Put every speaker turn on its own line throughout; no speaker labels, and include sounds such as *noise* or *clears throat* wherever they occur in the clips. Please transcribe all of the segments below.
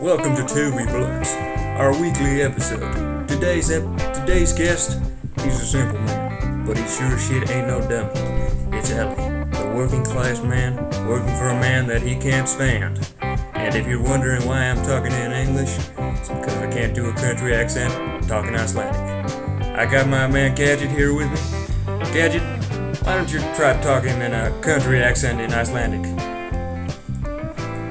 Welcome to Toby Blunt, our weekly episode. Today's ep- today's guest, he's a simple man, but he sure shit ain't no dummy. It's Ellie, the working class man working for a man that he can't stand. And if you're wondering why I'm talking in English, it's because I can't do a country accent talking Icelandic. I got my man Gadget here with me. Gadget, why don't you try talking in a country accent in Icelandic?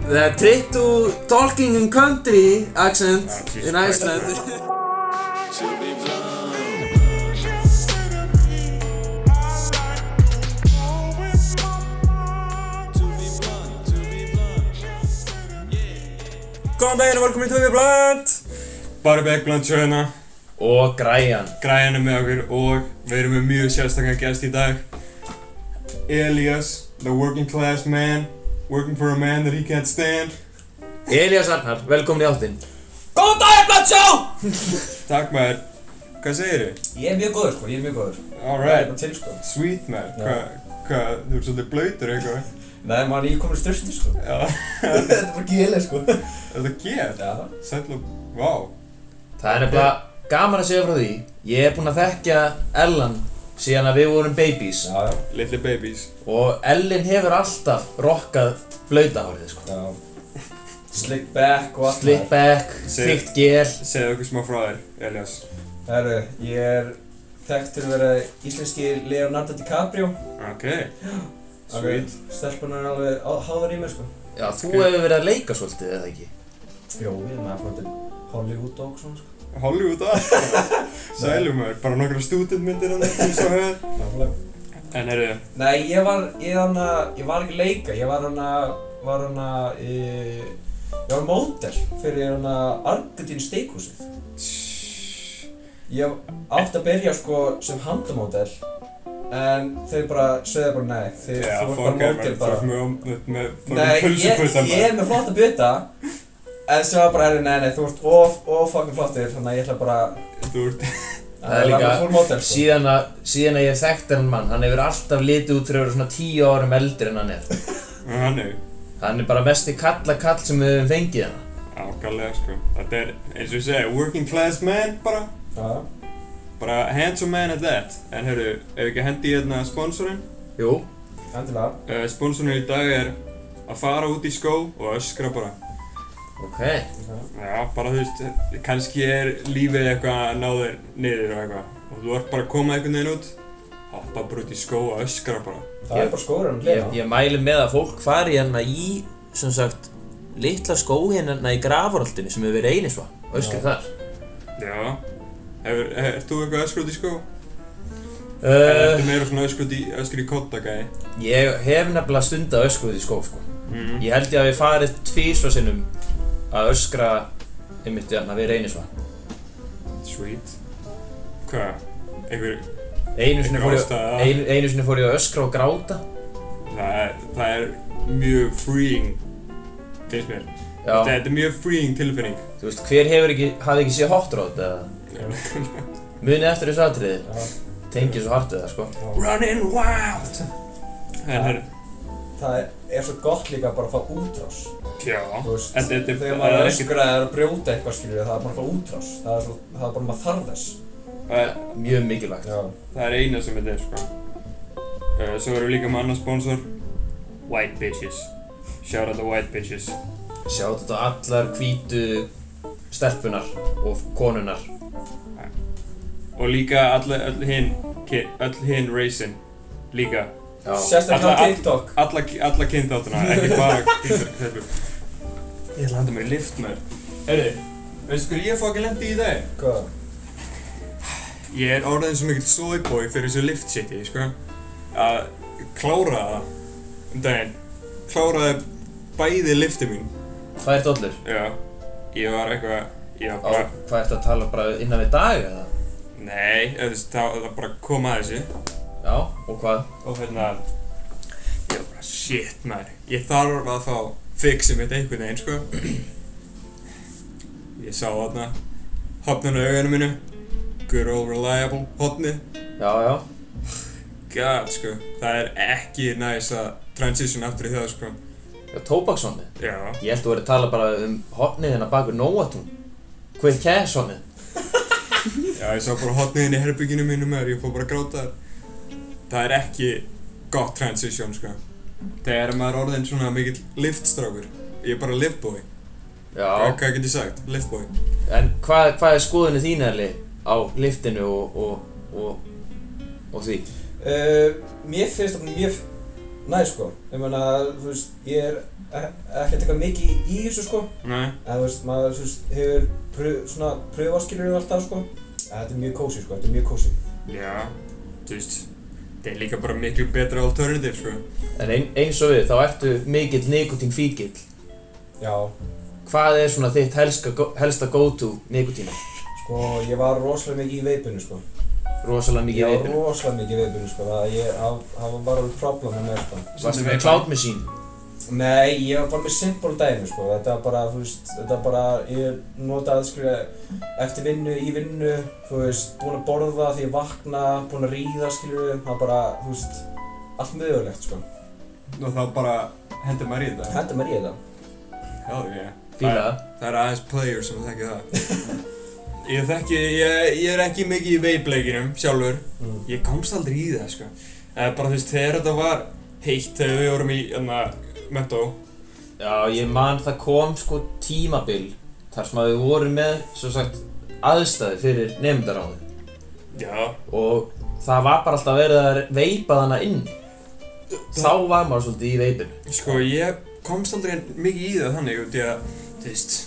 The trick to talking in country accent
Ah,
in. Iceland. *laughs*
Góðan daginn og velkomin til við bland Bara Beckbland söguna
Og græjan.
Græjan er með okkur og við erum með mjög sérstaklega gæst í dag Elias, the working class man Working for a man that he can't stand
Elias Arnar, velkomin í áttinn. Góðan dag, Blandsjó!
Takk maður Hvað segir þið?
Ég er mjög góður sko, ég er mjög góður. Er
Alright,
til sko.
sweet maður. Hvað, hvað, þú ert svolítið blöytur eitthvað
Nei, maður er íkomin styrsti sko.
Já, *laughs*
Þetta er bara gíli sko.
þetta get
Já.
Sætlu, vá
Það er nefnilega gaman að segja frá því. Ég er búinn að þekkja Ellan síðan að við vorum babies.
Já, já.
Little babies
Og Ellin hefur alltaf rokkað blautahárið, sko.
Já. Slick back og allt.
Slick back,
Segðu-
þykkt gel.
Segðu okkur smá frá þér, Elias
eru, ég er þekkt til að vera íslenski Leonardo DiCaprio.
Ok, *gasps* sweet
Stelpunar er alveg á- háðar í mér sko.
Já, þú hefur verið að leika svolítið, eða ekki?
Jó, ég er með að flóta Hollywood og svona sko.
Hollywood *laughs* og allt Sælum maður, bara nokkra stúdentmyndir hann eftir svo höfð
Nákvæmlega.
En eru,
Nei, ég var, ég hana, ég var ekki að leika, ég var hana, var hana, e, ég var mótel fyrir hana Argentín steikhúsið. Ég átti að byrja sko sem handamódel en þeir bara sögðu bara nei, þeir, þú ert bara
þú
bara. Nei, ég, ég er með flotta buta en sem var bara, herri, nei, nei, þú ert of, of fucking flottir þannig að ég ætla bara *laughs*
Þú ert,
Það er líka-
model sko.
Síðan að, síðan að ég hef þekkt hennan mann, hann hefur alltaf litið út fyrir að vera svona tíu árum eldri en hann er. *laughs*
hann er
Hann er bara mesti kalla kall sem við höfum fengið hérna.
ákvæmlega sko Þetta er, eins og ég segi, working class man bara
Já,
Bara handsome man at that En heyrðu, ef við ekki hendi hérna sponsorinn
Jú.
endilega.
uh, Sponsorinn í dag er að fara út í skó og öskra bara
Ok.
Já, bara þú veist, kannski er lífið eitthvað að ná þér niður og eitthvað Og þú ert bara að koma einhvern veginn út Hoppa bara út í skó og öskra bara
Það
Ég-
er bara skóður hann
Ég, ég mæli með að fólk fari hérna í, sem sagt, litla skóin hérna í grafaroltinu sem hefur verið einisva. Og öskrið
Já.
þar.
Já Hefur, hefur þú eitthvað öskra út í skó?
Uh,
ertu meira svona öskra út í, öskra í kotta gæði?
ég hef nefnilega stundað öskrið í skó, sko.
Mm.
Ég held ég að við farið tvísva sinnum að öskra einmitt hérna við reynisva.
Sweet Hvað? Einhver,
Einu sinni, fór ég,
Ástæða.
einu, einu sinni fór ég að öskra og gráta.
það er, það er mjög freeing finnst mér
Já.
Þetta er mjög freeing tilfinning
Þú veist, hver hefur ekki, hafði ekki séð Hot Rod eða munið eftir þessu atriði?
Já.
Tengið svo hart við það, sko.
Running wild En her,
Það er svo gott líka bara að fá útrás.
já
Þú veist,
Þetta þetta er
þegar
það
maður
er
er
ekki
öskraði eða að brjóta eitthvað skilur það er bara að fá útrás. Það er, svo, það er bara maður þarf þess.
það er-
Mjög mikilvægt.
Já.
Það er eina sem þetta er sko uh, Svo erum við líka með annar sponsor White Bitches Shout out the White Bitches
Sjáðu þetta allar hvítu stelpunar og konunar.
Og líka all, all hinn Öll hinn racing Líka.
Sérstaklega á TikTok.
Alla, alla kynþáttuna Ekki bara *laughs* kynþáttuna Ég ætla að handa mér í lift með Herri, veistu hvað ég fokkin lendi í dag?
Hvað?
Ég er orðin svo mikill soyboy fyrir þessu lift shiti, sko að klára það um daginn kláraði bæði lifti mín
Hvað er dollur?
Já, ég var eitthvað
Á,
bara,
hvað ertu að tala bara innan við dag eða?
nei, það það bara kom að þessu
Já, og hvað?
og hérna ég var bara, shit maður ég þarf að fá fixið mitt einhvern veginn, sko *clears throat* ég sá þarna hopnun á augunum minu good old reliable hotni
Já, já.
god, sko það er ekki næs að transition aftur í það, sko
Já, tóbakshonnið.
Já.
Ég held að þú verið að tala bara um hotnið hérna bakur Nóatún. Hvað er kæðshonnið?
Já, ég sá bara hotniðin í herbygginu mínu með ég fór bara að gráta þar. Það er ekki gott transition, sko. Þegar maður er orðin svona mikill liftstrákur. Ég er bara liftboy. Hvað, hvað get ég sagt? Liftboy.
En hvað, hvað er skoðinu þín erli á liftinu og, og, og, og því?
Uh, mér finnst það mjög næ sko, ég meina, þú veist, ég er e- ekkert eitthvað mikið í þessu sko,
Nei.
en þú veist, maður, veist, hefur pröf, svona pröfaskilur alltaf sko, en þetta er mjög kósi sko, þetta er mjög kósi.
Já, þú veist, það er líka bara miklu betra alternative, sko.
En ein, eins og við, þá ertu mikill nikotín fíkill.
Já,
Hvað er svona þitt helska, helsta go-to nikotína?
sko, ég var rosalega mikið í veipinu sko,
Rosalega mikið í veipinu.
rosalega mikið í veipinu sko, það ég, það var bara problem með mér sko.
Varstu með cloud machine?
Nei, ég var bara með simple dæmi sko, þetta var bara, þú veist, þetta var bara, ég notaði, skilja, eftir vinnu, í vinnu, þú veist, búinn að borða því ég vakna, búinn að ríða, skilju, það var bara, þú veist, allt mögulegt sko.
Og þá bara hendur maður í þetta.
Hendur mér í þetta.
Já, ég.
Fíla það.
Það er aðeins player sem þekki það. *laughs* ég þekki, ég, ég er ekki mikið í veipleikinum sjálfur.
Mm.
Ég komst aldrei í það, sko. Eða bara þú veist, þegar þetta var heitt, þegar við vorum í, enna, mentó.
Já, ég man það kom sko tímabil þar sem að við vorum með, svo sagt, aðstæði fyrir nefndaráði
Já.
og það var bara alltaf verið að veipa þarna inn. Þá var maður svolítið í veipinu.
Sko, ég komst aldrei mikið í það þannig, út í að, þú veist,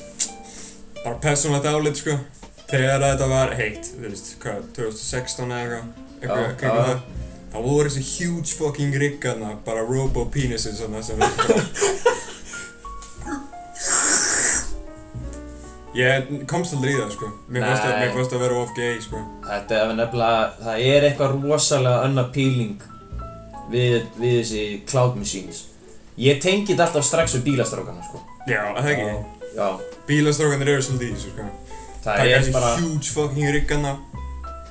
bara persónlegt álit, sko. Þegar þetta var heitt, þú veist, hvað, 2016 eða eitthvað, eitthvað,
já.
Það. Það voru þessi huge fucking riggarna, bara robo-penises svona sem við. Ég komst aldrei í það, sko. Mér fannst að, vera of gay, sko.
Þetta er nefnilega, það er eitthvað rosalega unappealing við, við þessi cloud machines. Ég tengi þetta alltaf strax við bílastrákana sko.
Já, það ekki.
Já.
Já,
Bílastrókanir eru svolítið í þessu, sko.
það
Taka
er
þessi
bara,
huge fucking riggarna.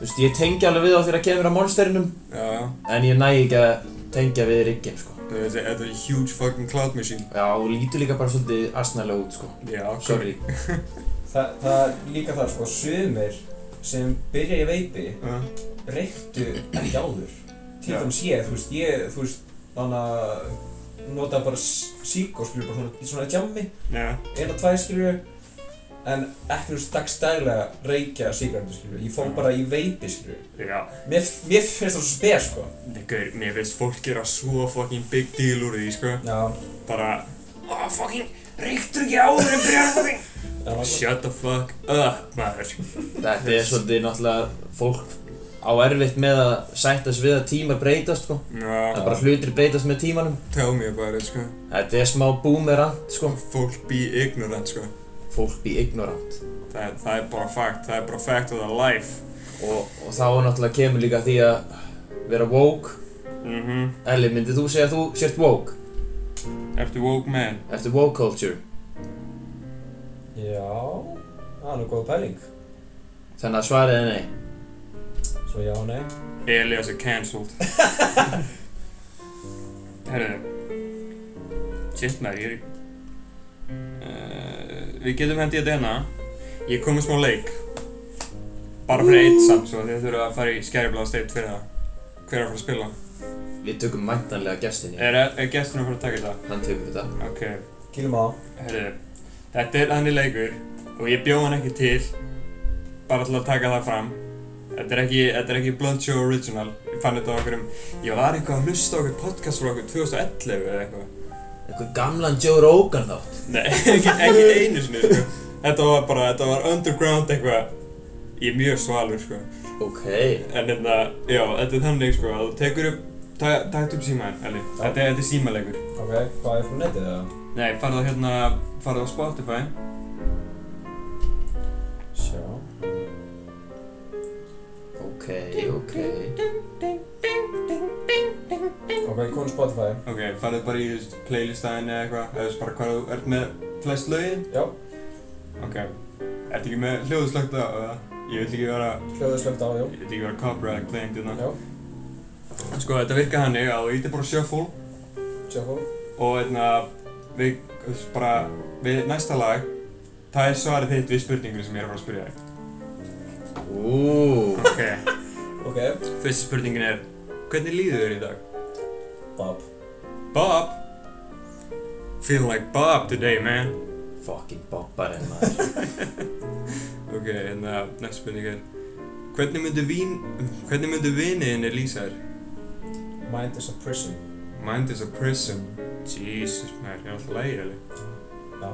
Þú veist, ég tengi alveg við á þegar kemur að monsterinum
Já, já.
en ég næ ekki að tengja við riggin sko.
Þetta þetta er huge fucking cloud machine.
Já, og lítur líka bara svolítið asnalega út sko.
Já,
Sorry. *laughs*
Þa, það er líka það sko, sumir sem byrja í veipi
Já.
reyktu ekki áður. Til
Já.
dæmis ég, þú veist, ég, þú veist, þannig að nota bara síkó, skilju, bara svona, svona jammi,
Já.
eina, tvær, skilju, en ekki, veist, dagstæðilega reykja sígarettu, skilju. Ég fór
Já.
bara í veipi, skilju.
Já.
Mér, mér finnst það svo spes, sko.
Gaur, mér finnst fólk gera svo fucking big deal úr því, sko.
Já.
Bara, oh, fucking, reyktur ekki áður en byrjar fucking. *laughs*
Já,
Shut the fuck up, maður.
Þetta er svolítið náttúrulega fólk á erfitt með að sættast við að tímar breytast sko. Það er
Já,
bara hlutir breytast með tímanum.
tell me about it, sko.
Þetta er smá boomerant sko.
Fólk be ignorant, sko.
Fólk be ignorant.
Það, það er bara fact, það er bara fact of the life.
Og, og þá náttúrulega kemur líka því að vera woke.
Mhm.
Elli, myndið þú segja að þú sért woke?
Ertu woke man?
Ertu woke culture?
Já, það er nú góð pæling.
Þannig að svarið er nei.
Svo já, nei.
Elias er cancelled. *laughs* Herru. Shit maður, ég er... Við getum hendið þetta hérna. Ég kom með smá leik. Bara fyrir eitt samt, svo þið þurfa að fara í skæriblaðasteit fyrir það. Hver er að fara að spila?
Við tökum mæntanlega gestin í.
Er, er gesturinn að fara að taka þetta?
Hann tekur þetta.
Ok,
Kýlum á.
herru. Þetta er þannig leikur og ég bjó hann ekki til. Bara til að taka það fram. Þetta er ekki, þetta er ekki Blunt Show Original. Ég fann þetta á okkur um... Ég var eitthvað að hlusta á okkur podcast frá okkur 2011 eða eitthvað.
Einhver gamlan Joe Rogan þátt.
Nei, *laughs* ekki, ekki einu sinni, sko. Þetta var bara, þetta var underground eitthvað. Ég er mjög svalur, sko.
Ok.
En hérna, já, þetta er þannig, sko, að þú tekur upp, ta- takt upp símaðin, Elli.
Já.
Þetta, þetta er símaleikur.
Ok, hvað er frá netið það?
Nei, farðu hérna, farðu á Spotify.
Sjá.
Ok, ok.
Ok, komum Spotify.
Ok, farðu bara í, þú veist, playlistæðin eða eitthvað, eða bara hvað þú ert með flest lögin.
Já,
Ok. Ertu ekki með hljóðu slögt á, eða? Ég vil ekki vera,
hljóðið slögt á, já.
ég vil ekki vera copyright claimed hérna.
Já,
Sko, þetta virkar hannig að þú ítir bara shuffle
fólk.
og hérna, við, þú veist, bara, við næsta lag, það er svarið þitt við spurningunni sem ég er að fara að spyrja þig.
Ú,
Ok,
Ok,
fyrsta spurningin er, hvernig líður þér í dag?
Bob.
Bob? Feeling like Bob today, man.
fucking bobbarinn maður. *laughs*
Ok, en það, næsta spurning er, hvernig myndu vín, hvernig myndu viniðinni lýsa þér?
Mind is a prison.
Mind is a prison. Jesus, maður, ég er alltaf lægir, alveg.
Já.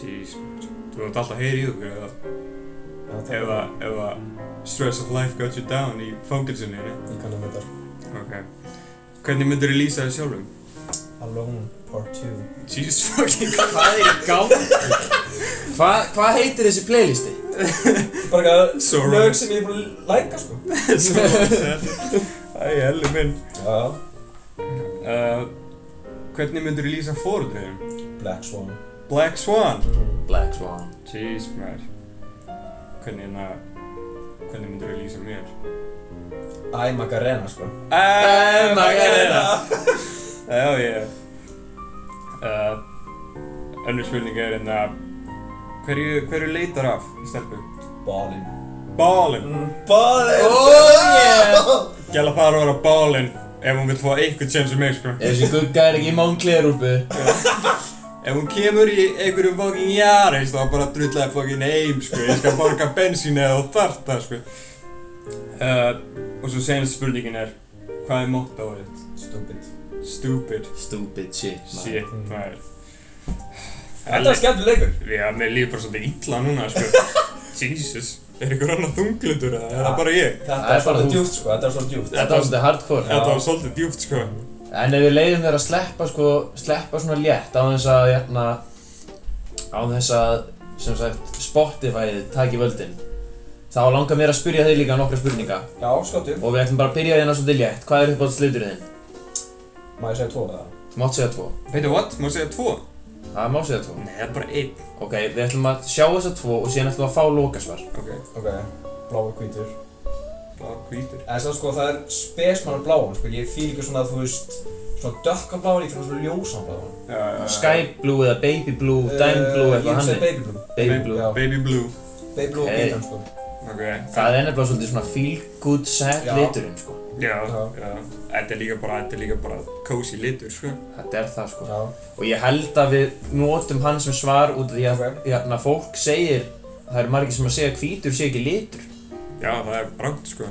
Jeez, maður. Þú ert alltaf að heyra í okkur, eða,
Já, það
eða, eða stress of life got you down í fangilsunni, ne?
Ég kann að mynda það.
Ok. Hvernig myndur þú lýsa þér sjálfum?
Alone Part 2.
Jesus fucking *laughs*
Hvað er í gangi? Hvað hva heitir þessi playlisti?
Bara eitthvað
So
lög sem ég er búin að læka, sko. *laughs*
Svo Æ, hellu minn.
Já.
Uh, hvernig myndur þú lýsa fóruðriðum?
Black Swan.
Black Swan.
Black Swan.
Jeez, maður. Hvernig, na, hvernig myndur þú lýsa mér?
Æ, Macarena, sko.
Æ,
Macarena.
Já, ég. Uh, önnur spurning er að hverju, hverju leitar af í stelpu?
Ballin.
Ballin.
Ballin!
Oh yeah!
Gæla þarf að vera ballin ef hún vil fá eitthvað sem sem mig, sko.
Þessi gugga er ekki í Moncler-úlpu.
Ef hún kemur í einhverjum fucking Yaris þá bara drullaði fucking heim, sko. Ég skal borga bensín eða það, sko. Uh, og svo senast spurningin er, hvað er mottoið þitt?
Stupid.
Stupid.
Stupid shit, maður.
Shit, maður.
Þetta er skemmtileg leikur.
Já, mér líður bara svolítið illa núna, sko. *laughs* Jesus. Er ykkur annar þunglindur eða er það bara ég?
Þetta
er bara
svolítið
þú.
djúpt, sko. Þetta er svolítið djúpt.
Þetta var svolítið hardcore.
Þetta var svolítið djúpt, sko.
En ef við leiðum þér að sleppa sko, sleppa svona létt á þess að, hérna, á þess að, sem sagt, Spotify taki völdin, þá langar mér að spyrja þig líka nokkra spurninga
Já, skottu.
og við ætlum bara að byrja hérna svolítið létt. Hvað er uppáhalds liturinn þinn?
Má ég segja tvo eða?
Þú mátt segja tvo.
Veitu what? Má segja tvo?
Það má segja tvo.
Nei, það er bara einn.
Ok, við ætlum að sjá þessa tvo og síðan ætlum við að fá lokasvar.
Ok.
Ok. Bláu hvítur.
Blá, hvítur.
En svo sko, það er spesmann bláan, sko. Ég fíl ekki svona, þú veist, svona dökka bláan, ég fíl svona ljósan bláan.
Já, já, já.
Sky blue eða baby blue, dime blue,
Eh,
eitthvað
Ég
hann er.
baby blue.
Baby blue.
Já.
Baby blue.
Baby blue og
Ok.
hvítan, sko.
Ok.
Það er nefnilega svolítið svona feel good sad
Já.
liturinn, sko.
Já,
Já.
já. Þetta er líka bara, þetta er líka bara cozy litur, sko.
Þetta er það, sko.
Já.
Og ég held að við notum hann sem svar út af því að
Ok.
hérna, fólk segir, það eru margir sem að segja hvítur sé ekki litur.
Já, það er rangt, sko.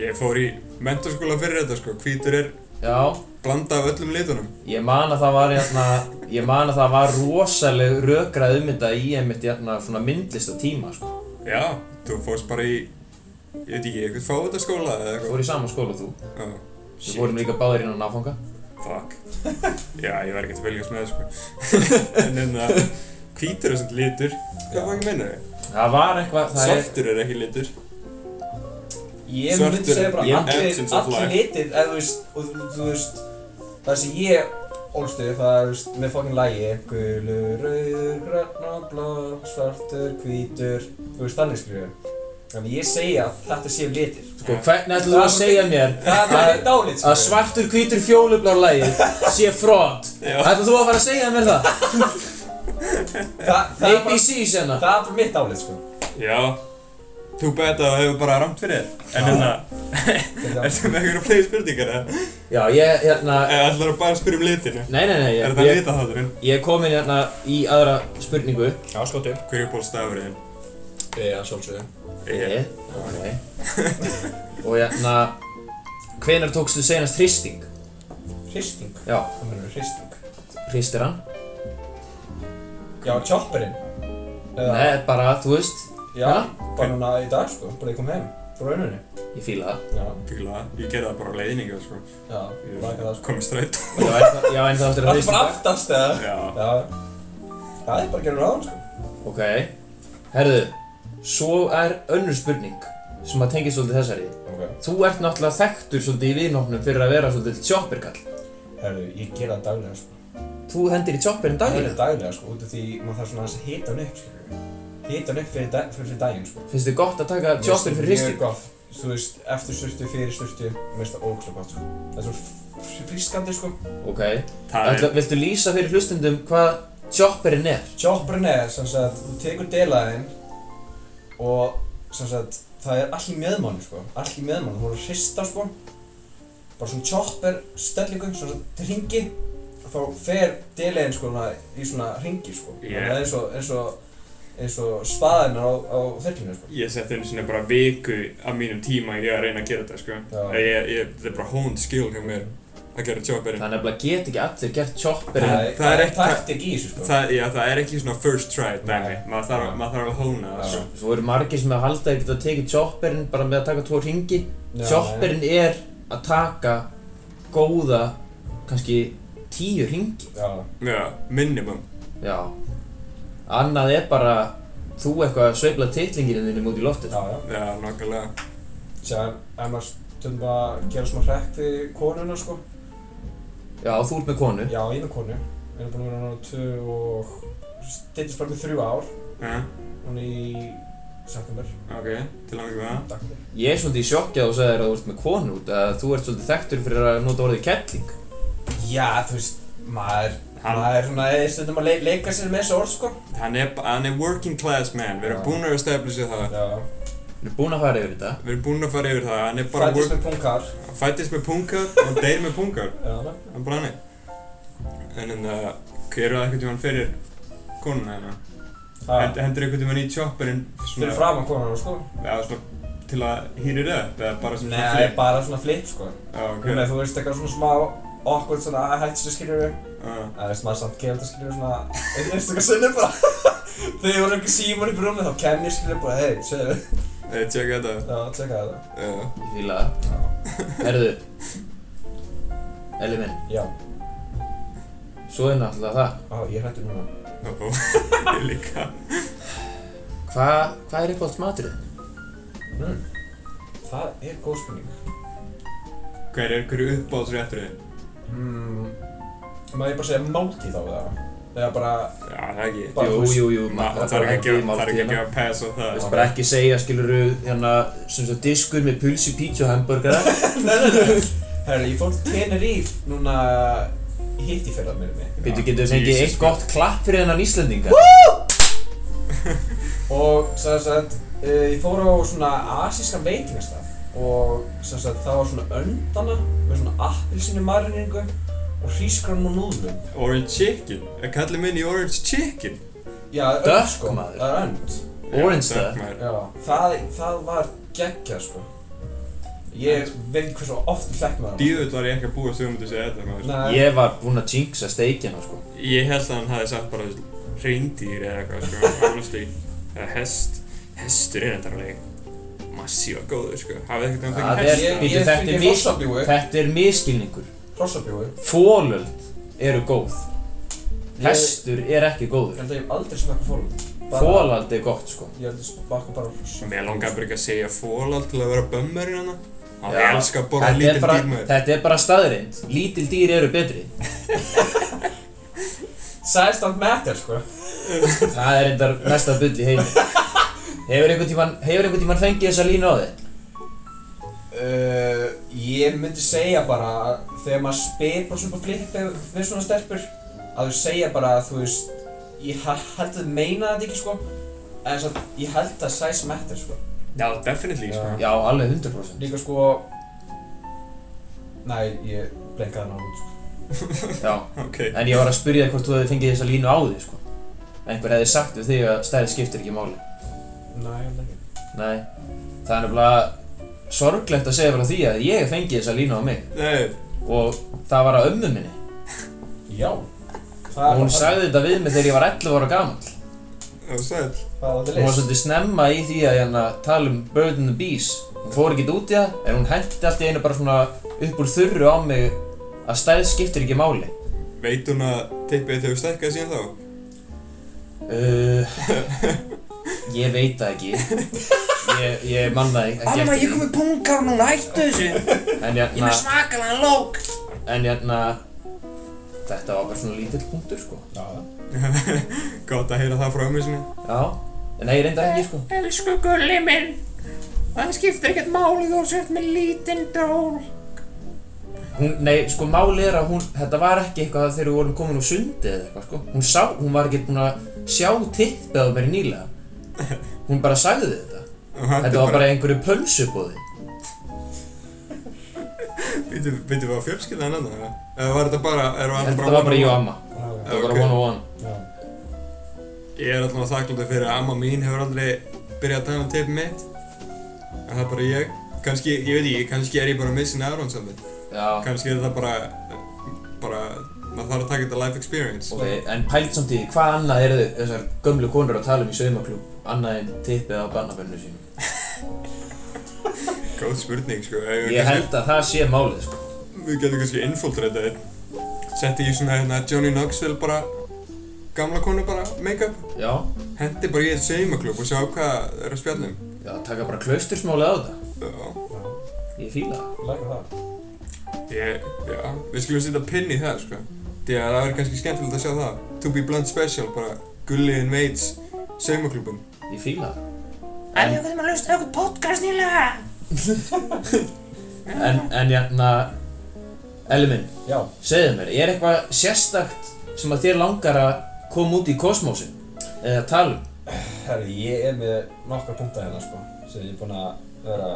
Ég fór í mentarskóla fyrir þetta, sko. Hvítur er
Já,
blanda af öllum litunum.
ég man að það var, hérna, ég man að það var rosaleg rökrað um þetta í einmitt hérna, svona myndlista tíma, sko.
Já, þú fórst bara í, ég veit ekki, eitthvað fávitaskóla eða eitthvað.
fór í sama skóla og þú.
Já.
Við fórum líka báðir inn á náfanga.
Fuck. *laughs* Já, ég verð ekki að fylgjast með, sko. *laughs* en en að, hvítur er svona litur. Hvað fangir minna þig?
Það var eitthvað, það er,
Svartur er ekki litur.
Ég myndi segja bara allir, litir, eða þú veist, og þú, þú veist, það sem ég ólst upp, það er, með fokkin lægi, gulur, rauður, grann og blá, svartur, hvítur, þú veist, þannig skrifu. Þannig ég segja að þetta séu litir.
sko, hvernig ætlum þú að segja mér
Það er dálit,
að svartur, hvítur, fjólublár lagið sé front? Ætlum þú að fara að segja mér það?
Það, það, er bara,
ABC sena.
það er mitt dálit, sko.
Já. Þú betta að það hefur bara ramt fyrir þér. En hérna, *laughs* *laughs* ertu með einhverja fleiri spurningar eða?
Já, ég, hérna,
Eða ætlar þú bara að spyrja um litinu?
nei, nei, nei,
Er
ég,
lita þátturinn?
ég er komin hérna í aðra spurningu.
Já, skottu.
Hver er bólstafur þinn?
Já, sjálfsögðu.
Ég, ok. Og hérna, hvenær tókstu senast hristing?
Hristing.
Já,
Hvað mennur hristing?
hristir hann?
Já, chopperinn. Eða-
Nei, bara, þú veist,
Já, bara núna í dag, sko. Bara ég kom heim. Frá rauninni.
ég fíla það.
Já,
Fíla það. Ég gerði það bara á leiðningu, sko.
já,
Ég
laka það, sko.
komið strætt.
Já, en það, já, en það áttur að
Það er bara aftast, eða?
Já.
Já. Það er bara að gera ráðan, sko.
Ok, herðu, svo er önnur spurning sem að tengja svolítið þessari.
Ok.
Þú ert náttúrulega þekktur svolítið í viðnóknum fyrir að vera svolítið chopperkall.
Herru, ég gera það daglega, sko.
Þú hendir í
er
daglega.
Hita hann upp, fyrir, dag, fyrir, daginn, sko.
Finnst þið gott að taka chopper fyrir
Mjög
hristing?
gott. Þú veist, eftir sturtu, fyrir sturtu, mér finnst það ógæslega gott, sko. Það er svo frískandi sko
Ok, Ætla, viltu lýsa fyrir hlustundum hvað chopperinn er?
Chopperinn er sem sagt, þú tekur delaðinn og sem sagt, það er allt í meðmann sko, allt í meðmann, þú voru að hrista sko bara svona chopper stellingu, svona til ringi og þá fer delaðinn sko í svona ringi sko
Yeah.
yeah. það er eins og, eins og, spaðinnar á, á þerklinu sko.
Ég sett einu sinni bara viku af mínum tíma í að reyna að gera þetta, sko.
Já.
Ég, ég, þetta er bara honed skill hjá mér að gera chopperinn.
Það er nefnilega get ekki allir gert chopperinn?
Það,
það er
er
ekki-
taktik í þessu sko.
Það, já, það er ekki svona first try dæmi, maður þarf, maður þarf að hóna það, sko.
Svo eru margir sem að halda að geta tekið chopperinn bara með að taka tvo ringi Chopperinn er að taka góða, kannski tíu ringi
já,
Já, minimum.
Já Annað er bara þú eitthvað að sveifla titlinginu þínum út í loftið.
Já, já.
Já, nokkulega.
Sér, ef maður stundum að gera svona hrekk við konuna sko.
Já, þú ert með konu.
Já, ég er með konu. Við erum búin að vera náttúrulega tvö og styttist bara með þrjú ár.
Já,
Hún í september.
Ok, til að mikið það.
Takk. Fyrir
Ég er svolítið í sjokki að þú segir að þú ert með konu út að þú ert svolítið þekktur fyrir að nota orðið kettling.
Já, þú veist, maður
Hann-
Maður er svona, eða stundum að le leika sér með þessu orð sko
Hann er, hann er working class man, við erum búin að establisha það.
Já
Við erum búin að fara yfir þetta
Við erum búin að fara yfir það, hann er bara
Fættist
work,
með punkar
fættist með punkar og deyr með punkar.
Já?
Það er bara hannig. En en það, hver var eitthvað tímann fyrir konuna hérna?
Það
Hend, hendur eitthvað tímann í chopperinn
Fyrir framan konuna sko
Já, svona til að hýrir upp eða bara svona
Nei,
flip?
bara svona flip sko
Já, ok.
Þú veist, eitthvað svona smá Awkward svona að hætti sér skiljur við
Já,
Það veist, maður samt gerir þetta skiljur svona Einstakar sinni bara. *laughs* Þegar ég var ekki síman í brúmi þá kem ég skiljur bara Hei, segðu.
Hey, tjekka þetta.
Já, tjekka þetta
Já.
Ég fíla það. Herðu. Eli minn,
Já,
svo er náttúrulega það.
Á, ég hrættu núna.
Ó, *laughs* ég líka.
Hvað hva er uppáhalds maturinn?
mm. Það er góð spurning.
Hver er hverju uppáhaldsréttur þið?
Mm. Má ég bara segja máltíð á það? Eða bara
Já, það ekki.
Bara,
Jú, jú, jú,
Ma-
maður
Það þarf ekki að gefa- þarf ekki að
máltíðina.
gefa pass á það.
Þú veist bara ekki segja, skiluru, hérna, sem svo diskur með pulsi, pizza og hamburgara *laughs*
Nei, nei, nei Herri, ég fór til Tenerife núna hitt í fyrra með mig
Býtu, getur við fengið eitt gott klapp fyrir þennan Íslandinga? *laughs*
Og sem sagt, uh, ég fór á svona asískan veitingastaf Og sagt, það var svona öndana með svona appilsinu mariningu Og hrísgrann og núðlum
Orange chicken. Er kallið minn í orange chicken?
Já, það er önd sko,
maður.
það er önd
Orange
maður.
Já, það, það var geggjað sko Ég veit ekki hversu oft ég fekk með það
Dýðull var ég ekki að búast um að segja þetta maður.
Nei,
Ég var búinn að jinxa steikina, sko
Ég held að hann hafi sagt bara reyndýr eða eitthvað sko, honestly. Eða hest. Hestur er þetta alveg massífa góður sko. Hafið ekkert um
Það er-
hest?
ég,
Bíddu,
ég
þetta er
fengi
mis-
hrossabjúi
Þetta er miskilningur
Hrossabjúi
Fólöld eru góð.
Ég-
Hestur er ekki
Ég
góður
held að ég hef aldrei smakka fólöld
Fólald er gott, sko.
Ég held að smakka bara hross
Mér langar bara ekki að segja fólald til að vera bömmurinn hana. Hann
Já.
elskar að borða
Þetta er
lítil
bara,
dýr maður.
þetta er bara staðreind Lítil dýr eru betri.
Size don't matter sko.
Það er endar mesta bull í heimi Hefur einhvern tímann, hefur einhvern tímann fengið þessa línu á þig?
uh, Ég myndi segja bara að Þegar maður spyr bara svona flippi við svona stelpur Að þú segja bara að þú veist Ég he- held að meina þetta ekki sko. En svo ég held að size matter sko.
Já, definitely sko.
Já, alveg 100%
Líka sko Næ, ég blenkaði hann á hún sko. *laughs*
Já,
Ok.
en ég var að spyrja þig hvort þú hefði fengið þessa línu á þig, sko. Einhver hefði sagt við þig að stærð skiptir ekki máli
Næ, ég held ekki
Nei, það er nefnilega sorglegt að segja frá því að ég hef fengið þessa línu á mig.
Nei,
og það var að ömmu minni.
Já.
Og hún sagði þetta við mig þegar ég var 11 ára gamall.
Það var sæl.
Það var þetta
Hún var svolítið snemma í því að hérna, tala um Bird and the Bees Hún fór ekki út í það en hún hendi allt í einu bara svona upp úr þurru á mig að stærð skiptir ekki máli.
Veit hún að tippið þau stækkað síðan þá?
uh, *laughs* Ég veit það ekki. Ég, ég man það ekki
Alma,
eftir
ég kom
því.
með pungar núna, hættu þessu.
En
Ég er
hérna,
með svakalega lók
en hérna Þetta var bara svona lítill punktur sko.
Já, *laughs*
Gátt að heyra það frá ömmu sinni.
Já, en nei, reyndar ekki sko.
Elsku gulli minn. Það skiptir ekkert máli þú sért með lítinn dól.
Hún, nei, sko máli er að hún, þetta var ekki eitthvað þegar við vorum komin úr sundi eða eitthvað, sko. Hún sá, hún var ekki búin að sjá tippið á mér nýlega. *laughs* Hún bara sagði þetta. Þetta var bara einhverju pölsubóði.
Býtu, býtu, var fjölskyldan hann eða? Eða var þetta bara, erum við
Þetta var bara ég og amma. Þetta var bara one on one.
Ég er alltaf þakklútið fyrir að amma mín hefur aldrei byrjað að tala um tippið mitt. En það er bara ég. Kannski, ég veit ekki, kannski er ég bara missin Aron saman.
Já.
Kannski er það bara, bara, maður þarf að taka þetta life experience.
Ok, en pælt samt í hvað annað eru þessar gömlu konur að tala um í saumaklúb annað en tippið á barnabönnu sínum? *laughs*
Góð spurning, sko. Við
Ég
kannski-
held að það sé málið, sko.
Við getum kannski infiltrata þitt. Setti í svona hérna Johnny Knoxville bara, gamla konu bara, make-up.
Já.
Hendi bara í eitt saumaklub og sjá hvað er að spjalla um.
Já, taka bara klaustursmálið á þetta.
Já.
Ég fíla það.
Læka það.
Ég, já, við skulum setja pinn í það, sko. Því að það verður kannski skemmtilegt að sjá það. To be blunt special, bara Gulli Inmates saumaklubum.
Ég fíla það.
Er ég okkur að hlusta okkur podcast nýlega? *laughs*
En, en hérna, Elli minn,
Já.
segðu mér, er eitthvað sérstakt sem að þér langar að koma út í kosmósin? Eða tala um?
Herri, ég er með nokkra punkta hérna, sko, sem ég er búinn að vera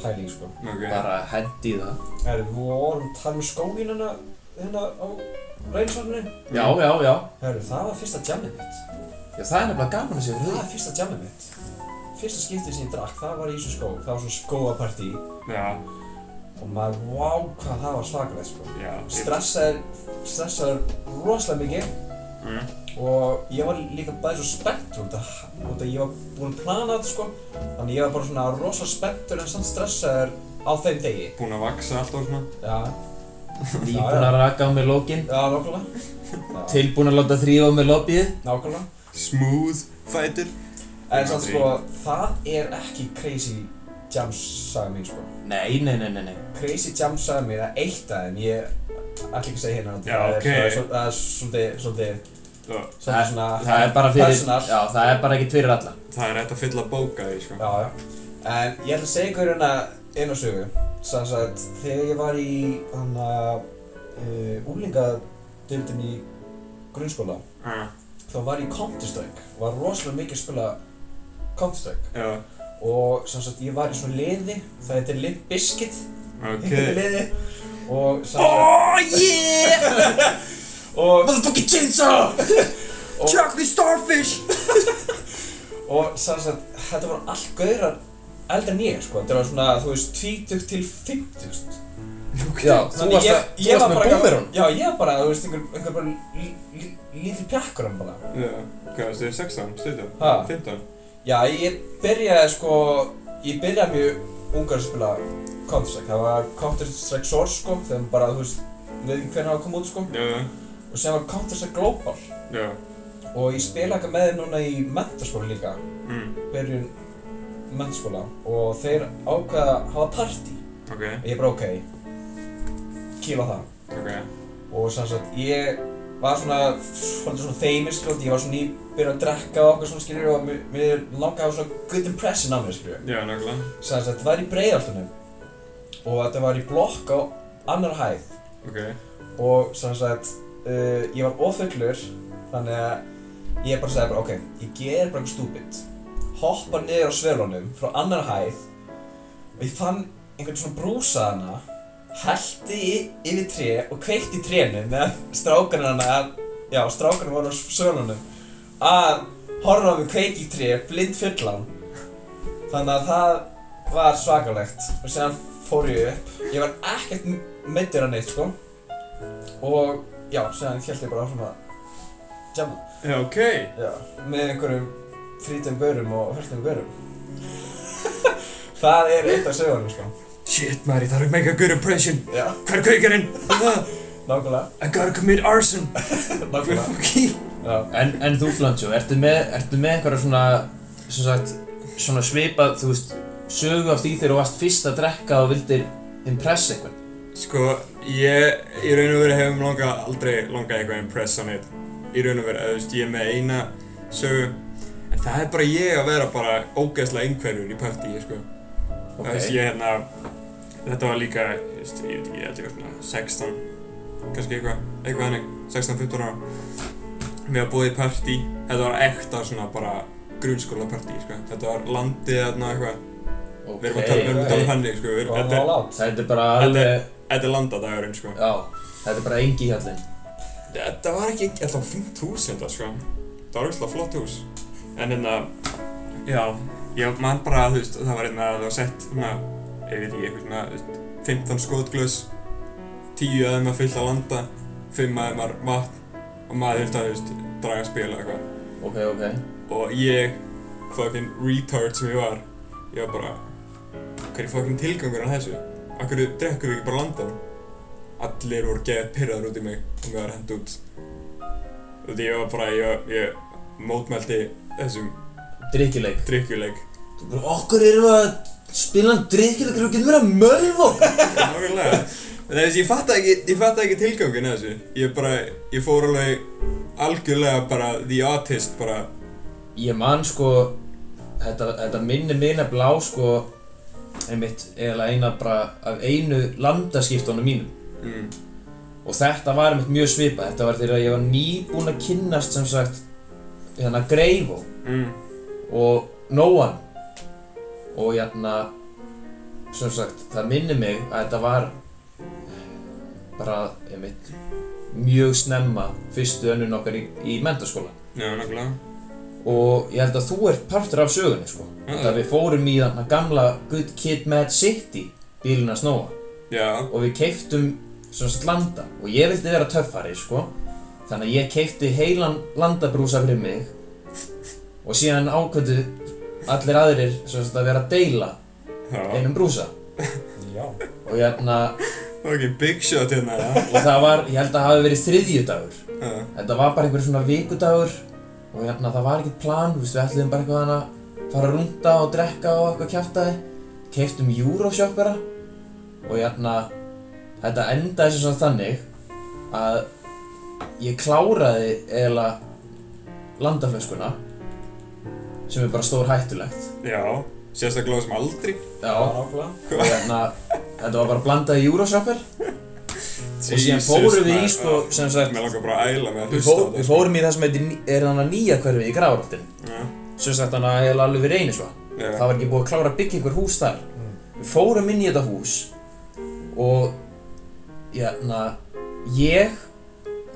pæling, sko.
Ok.
Bara hendi í það.
Herri, við vorum að tala um skógin hérna, hérna á reynsvarninu.
Já, já, já.
Herri, það var fyrsta jammið mitt.
Já, það er nefnilega gaman að segja
Það
fyrir
var fyrsta jammið mitt. Fyrsta skiptið sem ég drakk, það var í þessu skóg. Það var svona skóapartí
Já,
og maður, vá, hvað það var svakalegt, sko.
já.
Stressaður, stressaður rosalega mikið
Mm.
og ég var líka bæði svo spenntur út af af ég var búinn að plana þetta sko þannig ég var bara svona rosalega spenntur en samt stressaður á þeim degi
Búinn að vaksa allt og svona.
Já,
Nýbúin að raka á mig lókin,
já, nákvæmlega *laughs*
tilbúin að láta þrýfa á mig lobbyið.
Nákvæmlega
Smooth fighter.
En samt sko, það er ekki crazy jam saga mín sko
Nei, nei, nei, nei, nei.
Crazy jam saga mín er eitt af þeim, ég ætla ekki að segja hérna
Já,
það er
ok.
svo- Það er svolítið, svolítið svona
Það er bara fyrir,
personal.
já, það er bara ekkert fyrir alla.
það er hægt að fylla bóka því, sko.
Já, já. En ég ætla að segja ykkur hérna einu sögu. Sanns að þegar ég var í hann að uh, úlingadildin í grunnskóla,
Já.
þá var ég Counter-Strike. Var rosalega mikið að spila Counter-Strike.
Já,
Og sanns að ég var í svona liði, það heitir Limp Bizkit.
ok.
Heitir liði. Og sanns að... Oh yeah! *laughs* og,
Motherfucking chainsaw!
og,
Chocolate starfish! *laughs*
og sanns að þetta voru allt gauðrar eldri en ég, sko. Þetta var svona, þú veist, 20 til 50,
Já, þú
Þannig
varst,
ég,
að, þú
ég
varst
var
með
bara
boomerun.
Já, ég var bara, þú veist, einhver, einhver bara lí, lí, lítil pjakkur hann bara.
Já, hvað veist þið, 16, 17,
Ha?
15?
Já, ég byrjaði sko, ég byrjaði mjög ungar að spila Counter-Strike. Það var Counter-Strike Source sko, þegar bara, þú veist, við veit ekki hvernig það var að koma út sko.
Já,
Og sem var Counter-Strike Global.
Já,
Og ég spila eitthvað með þeim núna í mentaskóla líka,
mm,
byrjun mentaskóla Og þeir ákveða að hafa party Og ég bara, ok, kýla það.
Ok,
og sem sagt ég var svona svona famous skilur, ég var svona nýbyrjað að drekka og okkur svona skilur og mér, mér langaði að hafa svona good impression á mér skilur.
Já, nákvæmlega,
sem sagt þetta var í breiðaltunum og þetta var í blokk á annar hæð.
Ok,
og sem sagt uh, ég var ofullur þannig að ég bara sagði bara ok, ég ger bara eitthvað stúpid hoppa niður á svölunum frá annar hæð og ég fann einhvern svona brúsa hana hellti í- yfir tré og kveikti í trénu með strákarinn hana já, strákarinn voru á svölunum að horfa á mig kveiki í tré blind fullan. Þannig að það var svakalegt og séðan fór ég upp. Ég var ekkert meittur að neitt sko. Og já, séðan held ég bara áfram að jamma
já, ok,
já, með einhverjum frítum gaurum og hörnum gaurum *laughs* það er eitt af sögunum sko
shit maður, ég þarf að make a good impression,
já,
hvað er kaukarinn?
nákvæmlega
I gotta commit arson, *laughs*
nákvæmlega
fuck you.
já,
En, en þú Flancho, ertu með, ertu með einhverja svona, sem sagt, svona svipað, þú veist, sögu af því þegar þú varst fyrst að drekka og vildir impressa einhvern?
Sko, ég í raun og veru hefum langa, aldrei langað eitthvað impressa neitt. Í raun og veru, þú veist, ég er með eina sögu. En það er bara ég að vera bara ógeðslega einhverjur í partíi, sko.
Ok.
Það veist, ég hérna, þetta var líka, veist, ég veit ekki, ég held ég svona 16, kannski eitthvað, eitthvað hannig, 16-15 ára. Við varum búið í partí, þetta var ekta svona bara grunnskóla partí, sko. Þetta var landið þarna eitthvað,
Ok,
við erum að tala, við erum að tala um henni, sko. Við þetta,
out.
Þetta er bara
Þetta er-
alveg,
þetta er landadagurinn, sko.
já, þetta er bara engi hjallinn.
Þetta var ekki, þetta var fínt hús þetta, sko. Það var eitthvað flott hús. En hérna, já, ég man bara, þú veist, það var hérna, það var sett, svona, ég veit ekki, eitthvað svona, þú veist, 15 skotglös, 10 af þeim að fylla að landa, 5 af þeim að vatn og maður þurfti að, þú veist, draga spil eða eitthvað.
Ok, ok.
Og ég, fucking retard sem ég var, ég var bara, hver er fucking tilgangur að þessu? Akkur drekkum við ekki bara landan? Allir voru geðið pyrraður út í mig og mér var hend út. Og því ég var bara, ég, ég mótmælti þessum drikkjuleik.
Þú bara, okkur erum við að spila um drykjuleik og getum við að mölva. *laughs*
Nákvæmlega. En þess, ég fattaði ekki, ég fattaði ekki tilgangin að þessu. Ég bara, ég fór alveg algjörlega bara the artist, bara,
Ég man sko, þetta, þetta minni minna blá sko, einmitt, eiginlega eina bara af einu landaskiptunum mínum.
mm,
Og þetta var einmitt mjög svipað, þetta var þegar ég var nýbúinn að kynnast sem sagt, hérna Greifo
mm,
og Nóan. Og hérna, sem sagt, það minni mig að þetta var bara, einmitt, mjög snemma fyrstu önnun okkar í, í mentaskóla.
já, nákvæmlega.
og ég held að þú ert partur af sögunni sko.
Já.
Þetta við fórum í þarna gamla Good Kid Mad City bílina snóa
Já,
og við keiftum svona sagt landa og ég vildi vera töffari sko þannig að ég keifti heilan landabrúsa fyrir mig og síðan ákvöndu allir aðrir að vera að deila einum brúsa.
Já.
og hérna
ok, big shot hérna, já.
og það var, ég held að það hafi verið þriðjudagur.
Já,
Þetta var bara einhver svona vikudagur og hérna það var ekkert plan, þú veist, við ætluðum bara eitthvað hana fara að rúnda og drekka og eitthvað kjaftaði. Keiftum Euroshoppera og hérna þetta endaði sem svona þannig að ég kláraði eiginlega landaflöskuna sem er bara stór hættulegt.
Já, sérstaklega sem aldrei.
Já,
Nákvæmlega.
og hérna þetta var bara blandað í Euroshopper. Og síðan fórum við í sko sem sagt
Mér langar bara að æla með að hlusta á
við fórum í það sem heitir, er þannig nýja hverfið í Grafarholtin
Já,
sem sagt þannig að ég alveg við reynisva
já,
það var ekki búið að klára að byggja einhver hús þar. Við fórum inn í þetta hús og jæna, ég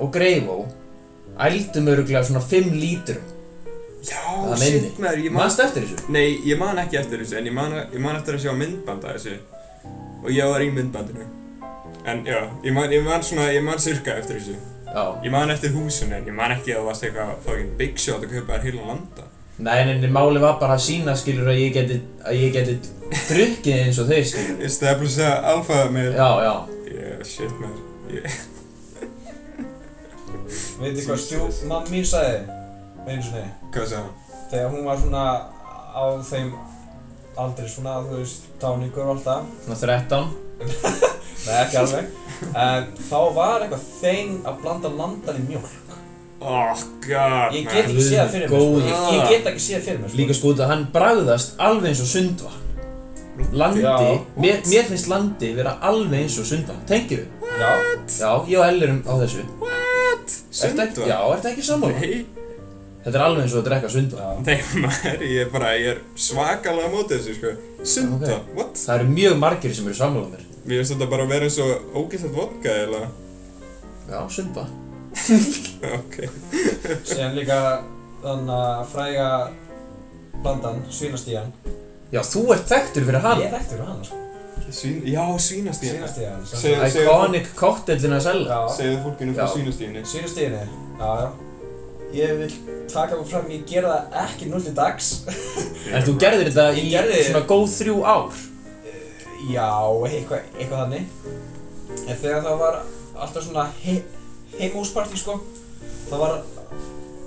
og Greifó ældum öruglega svona 5 lítrum
já, shit maður, ég man,
mannst eftir þessu?
nei, ég man ekki eftir þessu, en ég man, ég man eftir að sjá myndband af þessu og ég var í myndbandinu. En já, ég man, ég man svona, ég man sirka eftir þessu.
Já,
Ég man eftir húsinu, en ég man ekki að það varst eitthvað fucking big shot að kaupa þér heila landa.
nei, en máli var bara að sína skilur að ég geti, að ég geti drukkið eins og þeir skilur
Establish a alpha með...
Já, já,
Yeah, shit maður. Ég-
Veitir hvað stjú, mamma mín sagði einu sinni.
Hvað sagði hann?
þegar hún var svona á þeim aldrei svona, þú veist, táningur og allt það.
Svona *laughs* 13
Nei, ekki alveg. En þá var eitthvað þeim að blanda landan í mjólk.
Oh god,
Ég get ekki séð það fyrir mér, sko. Ég, ég get ekki séð það fyrir mér sko.
Líka sko út að hann bragðast alveg eins og sundvatn. Landi,
Já.
mér, mér finnst landi vera alveg eins og sundvatn. Tengir við?
Já,
Já, ég og Ellir á þessu Ertu ekki,
Sundva?
já, ertu ekki sammála?
Nei,
Þetta er alveg eins og að drekka sundvatn
já
nei maður, ég er bara, ég er svakalega á móti þessu sko. Sunda,
Ok.
what?
Það eru mjög margir sem eru sammála mér
Mér finnst þetta bara að vera eins og ógæslegt vodka eða
Já, sundvatn *laughs*
Ok.
Síðan líka þannig að fræga blandan, svínastíjan
Já, þú ert þekktur fyrir hann
Ég er ekkert fyrir hann, sko
Svín, já, svínastíðin.
Svínastíjan
Segðu-
Iconic cocktailin að selja
Segðu fólkinu frá
Já.
svínastíðinni.
svínastíjinni Já, já Ég vil taka mig fram, ég gera það ekki null til dags
En þú gerðir þetta í
Ég gerði-
svona góð þrjú ár
Já, eitthvað, eitthvað þannig En þegar það var alltaf svona he heimhúspartí sko Það var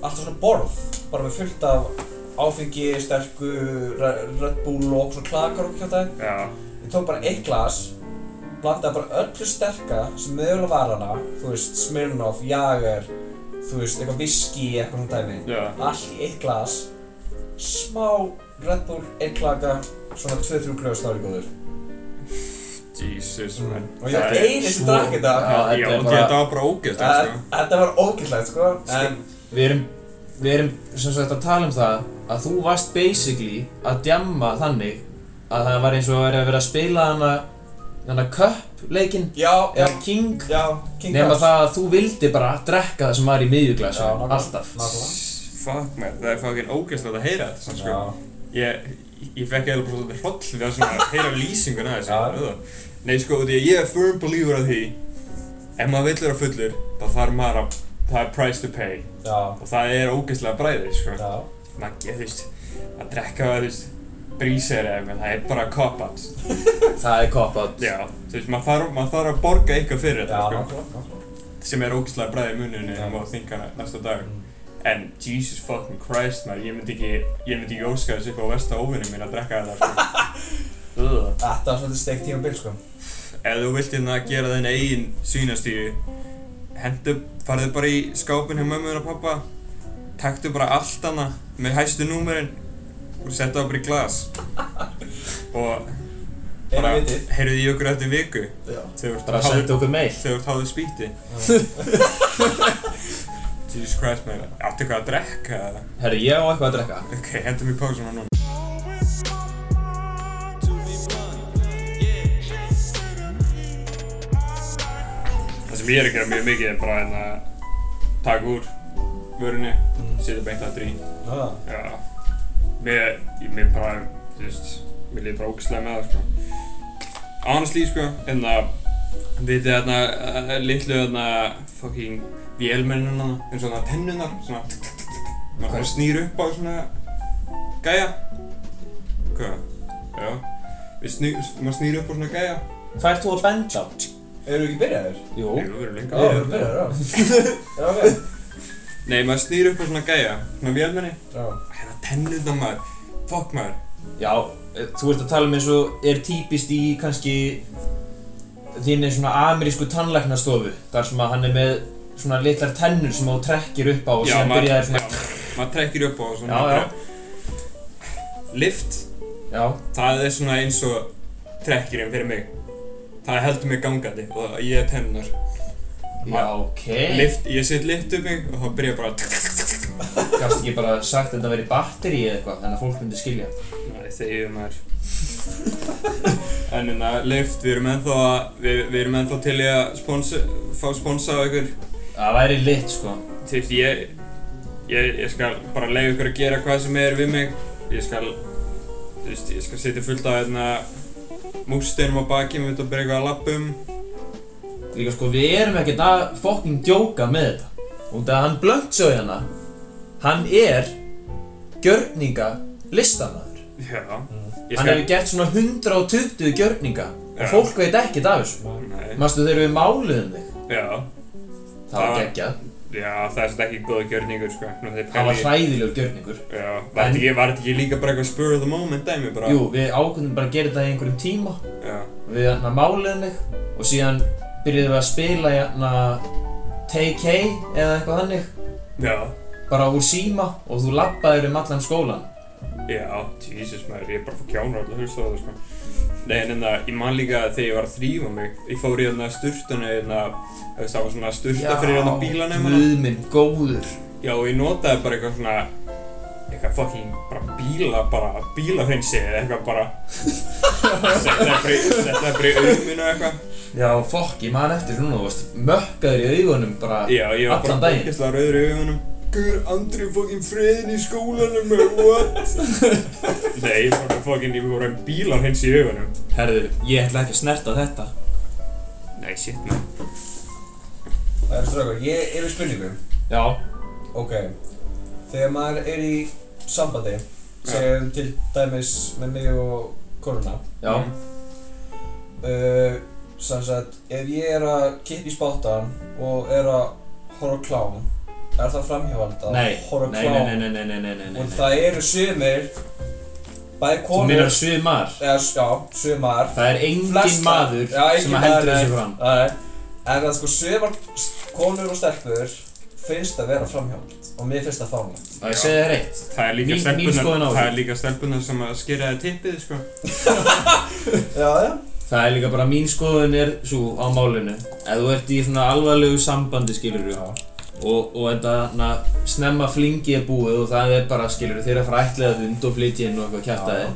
alltaf svona borð Bara með fullt af áfengi, sterku, Re- Red Bull og svona klakar og kjátt
Já.
Ég tók bara eitt glas Blandaði bara öllu sterka sem mögulega var hana Þú veist, Smirnoff, Jager Þú veist, eitthvað whisky, eitthvað svona dæmi
Já.
Allt í eitt glas Smá Red Bull, einn klaka Svona 2-3 glöðs þá er ég góður
Jesus,
Mm.
man.
Og ég
Það
er eini sem drakk þetta.
Já, þetta
var bara
Þa-
sko.
Þetta var ógæslegt, sko. En,
Við erum, við erum sem sagt að tala um það að þú varst basically að djamma þannig að það var eins og að vera að spila hana hana cup leikinn eða king
já, King
nema það að þú vildi bara drekka það sem var í
nákvæmlega.
alltaf.
Fuck, man, það er fucking ógeðslega að heyra þetta, sko. Ég, ég fekk eða bara svolítið hroll við að svona heyra lýsinguna þessu. Nei, sko, því að ég er firm believer af því, ef maður vill vera fullur, þá þarf maður að, það er price to pay.
Já,
Og það er ógeðslega bræðið, sko.
já.
Maggi, þú veist, að drekka, þú veist, brísir eða eitthvað, það er bara cop-out. *laughs*
það er cop-out
Já, þú veist, maður þarf, þarf að borga eitthvað fyrir þetta, sko. Sem er ógeðslega bræðið í mununni og maður þingar næsta dag.
Mm.
En Jesus fucking Christ, maður, ég myndi ekki, ég myndi ekki óska þessu upp á versta óvinni minn að drekka þetta, sko. *laughs*
Þetta var svolítið steikt tíma bil, sko.
Ef þú vilt hérna gera þinn eigin svínastíu, hendu, farðu bara í skápinn hjá mömmu og pappa, taktu bara allt hana með hæstu númerinn og settu það bara í glas. *laughs* Og bara heyrðu í okkur eftir viku
bara að senda okkur mail
þegar þú ert háður spýti. *laughs* Jesus Christ, maður, áttu eitthvað að drekka eða?
herru ég á eitthvað að drekka
Ok, hendum í pásuna núna. Það sem ég er að gera mjög mikið er bara hérna taka úr vörunni,
Mm.
setja beint að drín.
Já.
Mér, mér bara, þú veist, mér líður bara ógæslega með það, sko. Honestly, sko, hérna, vitið hérna, uh, litlu hérna, fucking vélmennina, eins og hérna tennunar, svona, maður bara snýr upp á svona gæja. Hvað? Já, við snýr, maður snýr upp á svona gæja.
hvað ert þú að benda á?
Eru ekki byrjaðir?
jú
Jú, við erum lengi.
Já, við erum byrjaðir, já. *laughs* Já, ok.
Nei, maður snýr upp á svona gæja, svona vélmenni.
Já.
Tennurnar maður, fuck maður.
já eh, þú ert að tala um eins og er típist í kannski þínni svona amerísku tannlæknastofu þar sem að hann er með svona litlar tennur sem þú trekkir upp á og
maður-
byrjaðir svona
já, maður trekkir upp á og svona
Já, já.
Lift,
já
það er svona eins og trekkirinn fyrir mig. Það heldur mig gangandi og ég er tennar.
Já. Ok.
Lift, ég set lift upp mig og þá byrja bara
gafst ekki bara sagt að þetta veri batteri eða eitthvað þannig að fólk myndi skilja?
Nei, þegar maður. *laughs* En hérna, lift, við erum ennþá að við, við erum ennþá til í að sponsa, fá sponsa á ykkur.
Það væri lit sko.
Þú veist, ég, ég, ég skal bara leiða ykkur að gera hvað sem er við mig. Ég skal, þú veist, ég skal setja fullt af hérna múrsteinum á baki, mér veit að byrja eitthvað að lappa um.
Líka sko við erum ekkert að fucking djóka með þetta. Og það hann blöndsjóði hana hann er gjörninga listamæður
Já, ég
hann hefur gert svona 120 gjörninga og fólk veit ekkert af þessu.
Nei,
Manstu þegar við máluðum þig?
Já,
það var geggjað.
Já, það er svona ekki góð gjörningur, sko. Nú, þeir
það var hræðilegur gjörningur.
Já, var þetta ekki, ekki líka bara eitthvað spur of the moment dæmi bara?
jú við ákveðum bara að gera þetta í einhverjum tíma.
Já,
við hérna máluðum þig og síðan byrjuðum við að spila hérna Hey eða eitthvað þannig?
Já,
bara úr síma og þú labbaðir um allan skólan
já, Jesus maður, ég er bara fyrir kjánar alltaf að hlusta á það, sko. Nei, en hérna, ég man líka þegar ég var að þrýfa mig, ég fór í hérna sturtunni, veist, það var svona sturta fyrir hérna bílanemana.
Guð minn góður.
Já, og ég notaði bara eitthvað svona eitthvað fucking bara bíla bara bílahrensi eða eitthvað bara. *laughs* Setja það bara í auðminu eitthvað
Já, fokk, ég man eftir svona, þú veist, mökkaður í augunum bara
Já, ég var
Allan
bara
daginn.
ógeðslega rauður í augunum. Guður, Andri fucking friðin í skólanum what? *laughs* Nei, ég var bara fucking, ég var bara bílahrensi í augunum.
Herðu, ég ætla ekki að snerta þetta.
Nei, shit, man.
Það er strafgar, ég er í spurningum.
Já,
Ok, þegar maður er í sambandi, segjum til dæmis með mig og konuna,
já,
uh, sem sagt, ef ég er að kippa í spáttan og er að horfa á klám, er það framhjávalda?
nei, nei, nei, nei, nei, nei, nei, nei, nei,
Og það eru sumir, bæði
Þú
konur,
minnar sumar?
Eða, s- já, sumar,
Það er engin
Flestar-
maður
Já, enginn
sem að heldur þessu
nei.
fram.
Nei, en það sko sumar konur og stelpur finnst að vera framhjáld og mér finnst það fárnlegt.
Og ég segi þér eitt?
Það er líka
Mín- mín skoðun á
stelpunar, það er líka stelpunar sem að skera þér tippið, sko. *laughs*
Já, já.
Það er líka bara mín skoðun er svo á málinu. Ef þú ert í svona alvarlegu sambandi skilur
Já.
og, og þetta na, snemma flingi er búið og það er bara skilur þeir að fara að ætlaða hund og flytja inn og eitthvað kjartaði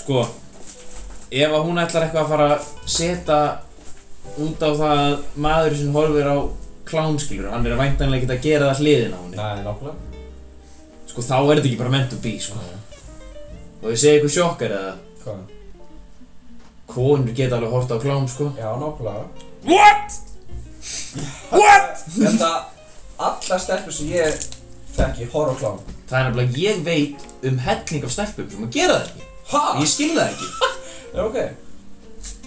Sko Ef að hún ætlar eitthvað að fara að setja út á það að maður sem horfir á klám skilur hann er væntanlega ekkert að gera það hliðin á henni.
Nei, nákvæmlega.
Sko þá er þetta ekki bara meant to be sko. Og ég segi ykkur sjokkar eða? Konur geta alveg hort á klám sko.
Já, nákvæmlega.
What? What?
Þetta, alla stelpur sem ég þekki, horf á klám.
Það er nefnilega, ég veit um helling af stelpum sem að gera það ekki.
Ha?
Ég skil það ekki.
Já, *laughs* ok.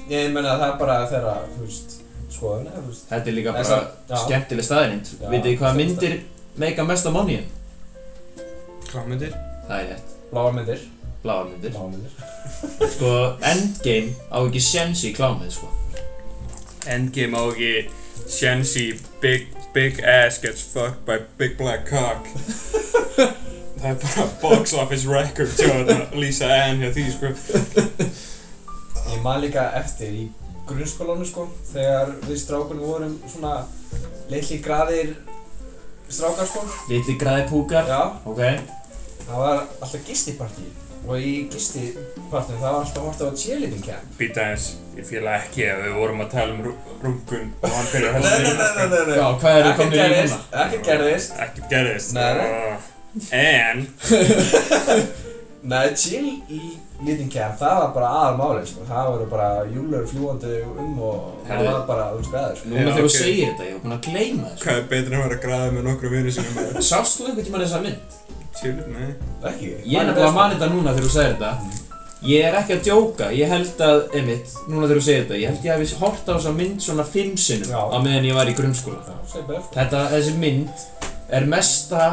Ég meina það er bara þeirra, þú veist, skoðun eða, þú veist.
Þetta er líka
Nei,
bara
samt- já.
skemmtileg staðirind
Já,
Vitið þið hvaða
skemmtileg
myndir meika mest á money?
Klámyndir?
Það er rétt,
Bláar myndir
bláar myndir.
Bláar myndir. *laughs*
Sko, Endgame á ekki sjens í klámið sko.
Endgame á ekki Shensi big, big ass gets fucked by big black cock. *laughs* Það er bara box office record hjá þarna Lisa Ann hjá því sko.
Ég man líka eftir í grunnskólanum sko Þegar við strákunum vorum svona litli graðir strákar sko.
Litli græði púkar
Já,
Ok.
Það var alltaf gistipartí Og í gistipartíum það var alltaf hort á cheerleading camp.
Býta eins, ég fíla ekki að við vorum að tala um rungun og hann byrjar að hella
nei
Já, hvað eru
Ekkert
komin í núna?
ekkert gerðist.
Ekkert gerðist.
Nei, nei.
Uh, En *laughs*
Nei, cheerleading camp, það var bara aðal málið sko. Það voru bara júlur fljúandi um og það var bara, það er sko.
Núna þegar þú segir þetta, ég var búinn að gleyma þessu.
Hvað er betur en að vera að græða með nokkru vinni sinum með
Sást þú einhvern tímann þessa mynd?
Tjúlir, nei.
Ekki?
Ég er nefnilega að mani þetta núna þegar þú segir þetta. Ég er ekki að djóka, ég held að, einmitt, núna þegar þú segir þetta Ég held ég hafi hort á þessa mynd svona fimm sinnum
Já.
á meðan ég var í grunnskóla.
Já,
Þetta, þessi mynd er mesta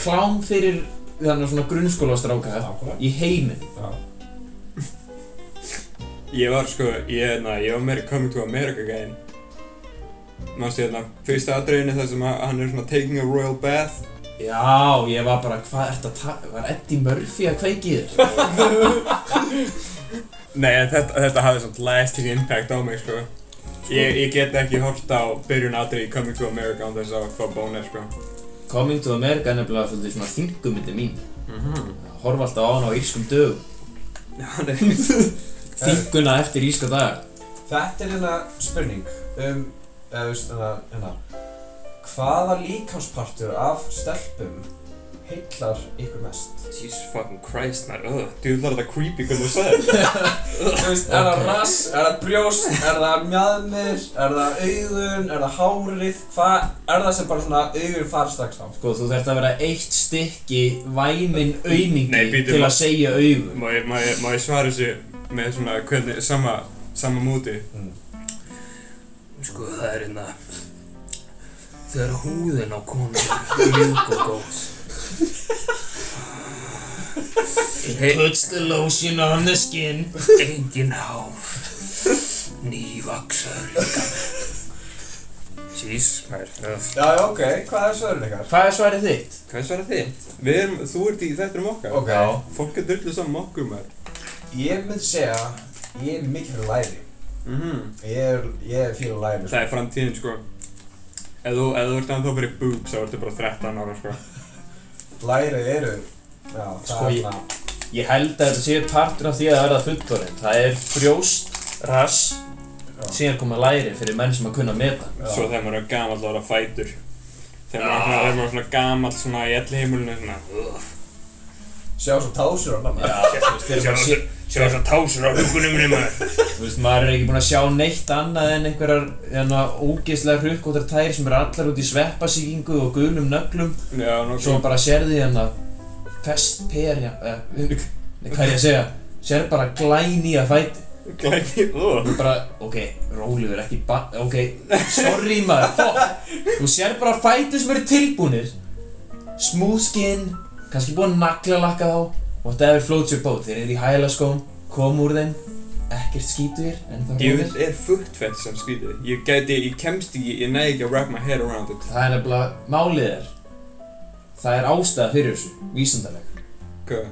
klám fyrir þannig svona grunnskólastráka í heiminn
Já, *laughs*
Ég var sko, ég, na, ég var meiri coming to America gæðin Mástu hérna, fyrsta atriðinu þar sem að hann er svona taking a royal bath
Já, ég var bara, hvað ert að taka, var Eddie Murphy að kveiki í þér? *laughs*
Nei, en þetta, þetta hafði svona lasting impact á mig sko. Ég, ég get ekki hort á byrjun atrið í Coming to America án þess að fá bónir sko.
Coming to America er nefnilega svolítið svona þingumindi mín.
Mhm.
Horfa alltaf á hana á írskum dögum. *laughs* Þinguna eftir írska daga.
Þetta er hérna spurning um, eða þú veist, hérna, hérna Hvaða líkamspartur af stelpum heillar ykkur mest?
Jesus fucking Christ, man, ugh, djúðlar þetta creepy hvernig *laughs* þú sagði þetta
Þú veist, er það rass, er það brjóst, er það mjaðmir, er það augun, er það hárið, hvað er það sem bara svona augun fara strax á?
Sko, þú þarft að vera eitt stykki væmin aumingi
Nei, býtu,
til að segja augum
Má ég, má ég, má ég svara þessu með svona hvernig, sama, sama múti
Sko það er hérna Þegar húðin á konu er mjúk og góð
It puts the lotion on the skin
Engin hár Nývaksaður líka
Jesus, maður.
Já, já, ok, hvað er ykkar?
Hvað er svarið þitt?
Hvað svarar þið? Við erum, þú ert í þetta um okkar
Ok,
Fólk er drullu saman með okkur maður
ég myndi segja, ég er mikið fyrir læri.
Mhm
Ég er, ég er fyrir læri, sko.
Það er framtíðin sko Ef þú, ert ennþá fyrir boobs þá ertu bara 13 ára sko
Lærið eru, já, það
Sko,
er
ég-
svona,
Ég held að þetta sé partur af því að verða fullorinn Það er brjóst, rass
Já.
síðan koma læri fyrir menn sem að kunna meta
já.
Svo þegar maður er gamall að vera fætur Þegar maður, er svona- þegar maður er svona í elli heimilinu svona.
Sjá svo tásur á hana.
Já, þú veist, þegar maður sé
Sjá þess að tásur á hugunum minni maður.
Þú veist, maður er ekki búinn að sjá neitt annað en einhverjar hérna, ógeðslega hrukkóttar tær sem eru allar út í sveppasíkingu og gulum nöglum.
Já,
Svo
nokkuð
bara sérði hérna fest per, já, eh, hvað er ég að segja? Sér bara glæni að fæti.
Glæni, ugh.
Þú bara, ok, rólegur, ekki ba... Ok, sorry maður, fuck. Þú sér bara fæti sem eru tilbúnir. Smooth skin, kannski búin að naglalakka þá Whatever floats your boat, þeir eru í hælaskóm Kom úr þeim, ekkert skítur en það
Ég vil er footfett sem skrítið Ég gæti, ég kemst ekki, ég næði ekki að wrap my head around it.
Það er nefnilega, málið er Það er ástæða fyrir þessu, vísindaleg
Hvað?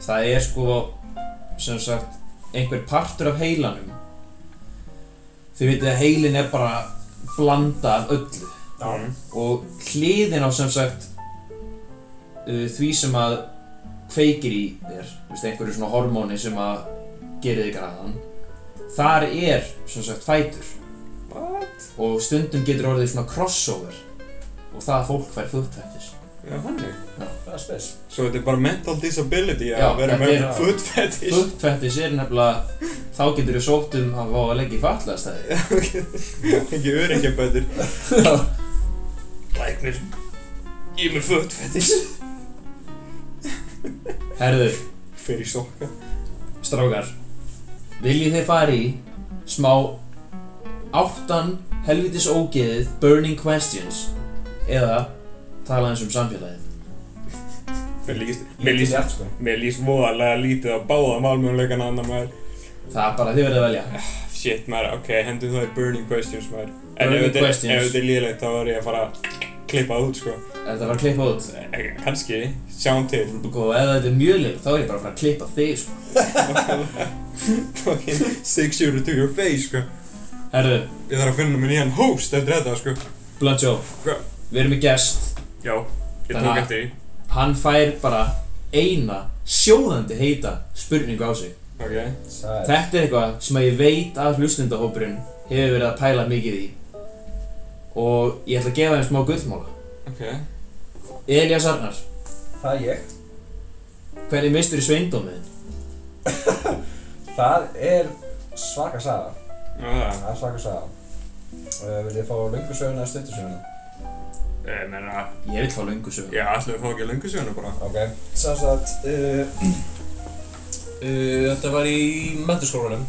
Það er sko, sem sagt einhver partur af heilanum. Þið vitið að heilin er bara blanda af öllu.
Já.
og hliðin á sem sagt uh, því sem að kveikir í þér veist, einhverju svona hormóni sem að gerir þig græðan þar er sem sagt fætur
What?
og stundum getur orðið svona crossover og það að fólk fær fulltættis
Já, hannig.
Það er spes.
Svo þetta er bara mental disability að vera með foot fetish.
fulltættis er nefnilega þá getur þú sótt um að fá að leggja í fallaðstæði
Ekki örengja bætur. Læknir, ég er með fetish.
Herðu,
Fer í sokka.
strákar viljið þið fara í smá áttan helvitis ógeðið burning questions eða tala eins um samfélagið
Mér líst, mér líst,
hjátt, sko.
mér líst voðalega lítið á báða málmjöguleikana annar maður.
það er bara þið verðið að velja
Shit maður, ok, hendum það í burning questions maður. En ef
Burning
þetta er-
questions.
ef þetta er líðilegt þá er ég að fara að klippa út, sko.
þetta var að klippa út
Kannski, sjáum til.
og ef þetta er mjög leik þá er ég bara að fara að klippa þig sko.
Fucking six shooter to your face, sko.
herðu,
Ég þarf að finna mér nýjan host eftir þetta, sko.
Blunt Joe
Hvað?
við erum með gest
Já, ég tók eftir því.
hann fær bara eina sjóðandi heita spurningu á sig
Ok.
Sæl.
Þetta er eitthvað sem að ég veit að hlustendahópurinn hefur verið að pæla mikið í og ég ætla að gefa þeim smá gullmála
Ok.
Elías Arnar,
Það er ég.
hvernig mistur í sveindómið? *laughs*
Það er svaka saga.
Já, það.
Er svaka saga. Uh, vil ég fá löngu söguna eða stuttu söguna?
Ég meina,
Ég vil fá löngu sög
já, ætlum við að fá ekki löngu söguna bara.
Ok. Sem sagt, uh, uh, þetta var í menturskólanum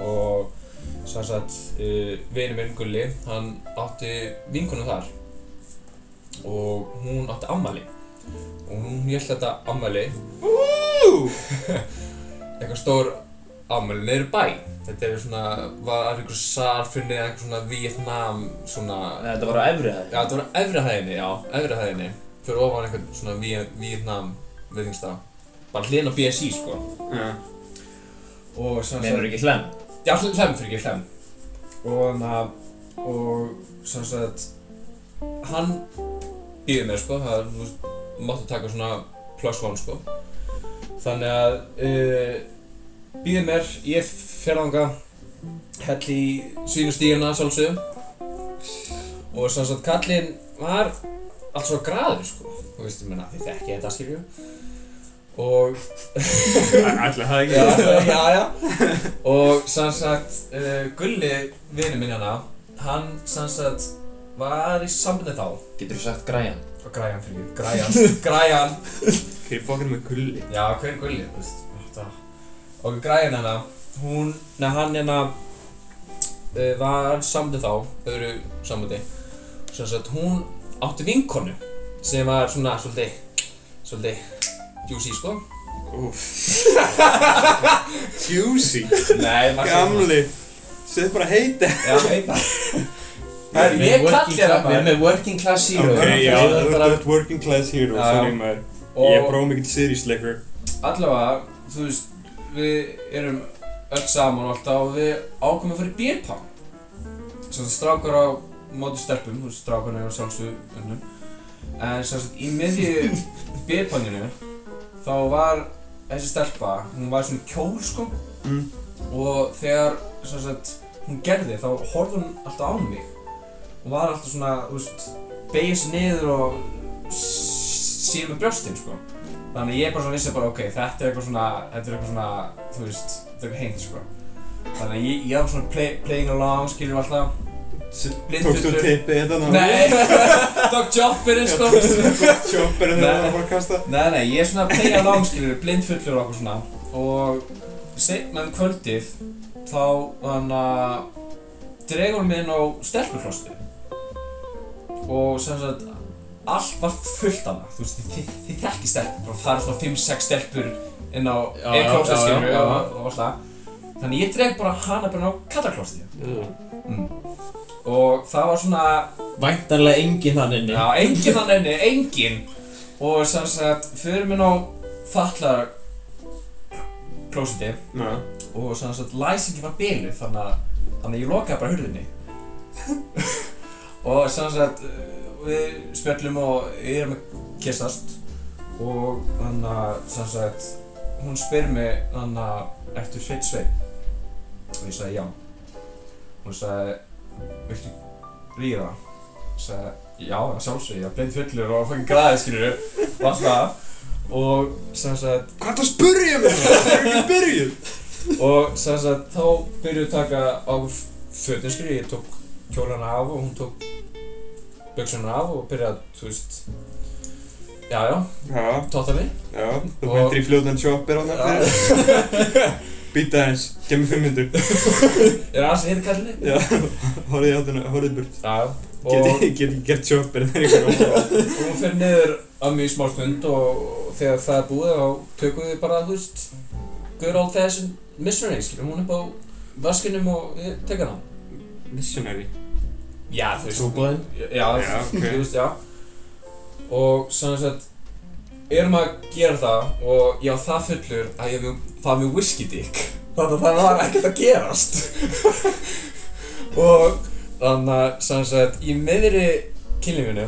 og sem sagt, uh, vini minn Gulli, hann átti vinkonu þar. Og hún átti ammali og hún held þetta ammali *laughs* eitthvað stór ammali neyru bæ. Þetta er svona, var einhver sarfunni eða eitthvað svona Vietnam svona
Þetta var á efri hæði
Já, þetta var efri hæðinni, já, efri hæðinni. Fyrir ofan einhvern svona Vietnam viðingstað Bara hlinn á BSI, sko.
Já.
Og sem
Menur ekki hlem
Já, hl- hlem fyrir ekki hlem Og hann að Og sem sagt Hann býður mér, sko Það máttu taka svona plus one, sko. Þannig að uh, Býður mér, ég fer þangað Hell í svínustíðina, sjálfsögum Og sem sagt, kallinn var allt svo graður, sko. Þú veist, ég meina, þið þekki þetta, skilju Og
Ætli það ekki?
já, já, já. Og sem sagt, uh, Gulli, vinur minn hérna, hann sem sagt var í sambandi þá.
Getur þú sagt græjan?
Og græjan fyrir, græjan, græjan.
Hver fokkar með gulli?
Já, hver er Gulli, þú veist, þetta. Og græjan hérna, hún, neða hann hérna uh, var í sambandi þá, öðru sambandi. Sem sagt, hún átti vinkonu sem var svona svolítið, svolítið juicy, sko.
Úf. *laughs* Juicy.
Nei, maður.
Gamli. Sett bara heita.
Já, það.
Við *laughs*
Ég kalli
working
það
cla- Við erum með working class hero
Ok, já,
Það
þú
er bara
ert working class hero, sorry maður. Ég er bara ómikið series leikur.
allavega, þú veist, við erum öll saman og alltaf og við ákveðum að fara í bírpang. Svo þetta strákar á móti stelpum, þú veist, strákarna er á sjálfsög önnum. En sem sagt, í miðju *laughs* bírpanginu, þá var þessi stelpa, hún var svona kjól, sko.
Mm.
Og þegar, sagt, hún gerði, þá horfði hún alltaf á mig. Og var alltaf svona, þú veist, beigja sig niður og síða með brjóstinn, sko. Þannig ég bara svona vissi bara, ok, þetta er eitthvað svona, þetta er eitthvað svona, þú veist, þetta er eitthvað heint, sko. Þannig ég, ég var svona play, playing along, skiljum alltaf.
Tókstu
Blindfullur.
tippið þetta ná?
Nei, *laughs* Dog Chopperinn, sko.
Chopperinn
Nei.
þegar það var að kasta.
Nei, nei, ég er svona að playa along, skiljum, blindfullur og eitthvað svona. Og seinna um kvöldið, þá, þannig að, dregur hún mig inn á stelpuflostu. Og sem sagt, allt var fullt af það, þú veist, þið, þið, þekkið stelpur, bara það eru svona 5-6 stelpur inn á einn
já, já.
og, og alltaf. Þannig ég dreg bara hana bara á kallaklóstið. Mm. Og það var svona,
Væntanlega enginn þann inni.
Já, enginn hann enni, enginn. Og sem sagt, fyrir minn á fallar klósiti
Já.
og svona að læsingi var biluð þannig að, þannig að ég lokaði bara hurðinni. Og svona að við spjöllum og erum að kissast og þannig að svona að hún spyr mig þannig að ertu sveit sveit og ég sagði já. Hún sagði viltu ég sagði já sjálfsög ég bleið fullur og fangin græði skilur og allt það og svona að
Hvað er það að spurja mig? Það er ekki byrjuð.
og sem sagt þá byrjuðu að taka á fötin skilur ég tók kjólana af og hún tók buksuna af og byrjaði að, þú veist já já,
Já,
tóta mig
já. Þú
Og-
mættir í fljóðan shopper á það. *laughs* Býta aðeins, gemmi fimm myndur. *laughs*
er aðeins hér kallinni
Já, horfið í átuna, horfið burt.
já,
Get
og
ekki, gert það er eitthvað.
og hún fyrir niður að í smá stund og, þegar það er búið þá tökum við bara, þú veist good old fashioned missionary skilur hún upp á vaskinum og við teka hana
Missionary.
já, þú veist
Trúboðinn.
já, þú veist, já og svona sett erum að gera það og ég á það fullur að ég það með whisky dick þannig að það var ekkert að gerast *laughs* og þannig að svona sett í miðri kynlífinu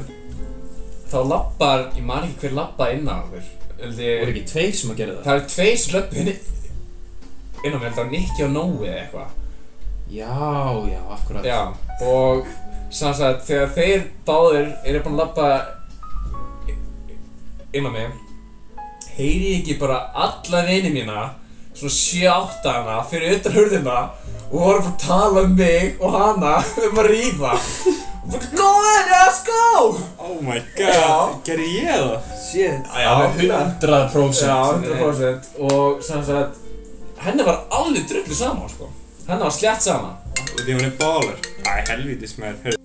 þá lappar, ég man ekki hver lappaði inn á okkur
Það voru ekki tveir sem að gera það.
það er tveir sem löppu inn inn á mig, þetta var Nicky og Nói eða eitthvað
Já, já, akkurat.
Já, og sem sagt, þegar þeir báðir eru búin að lappa inn á mig heyri ég ekki bara alla vini mína svona 7-8 hana fyrir utan hurðina og voru bara að tala um mig og hana um að rífa og bara Go in, let's go!
Oh my god, gerði ég það? Shit.
Já,
100%.
Já, 100% og sem sagt, henni var alveg drullu saman sko henni var slétt saman
Og því hún er baller. Æ, helvítis maður.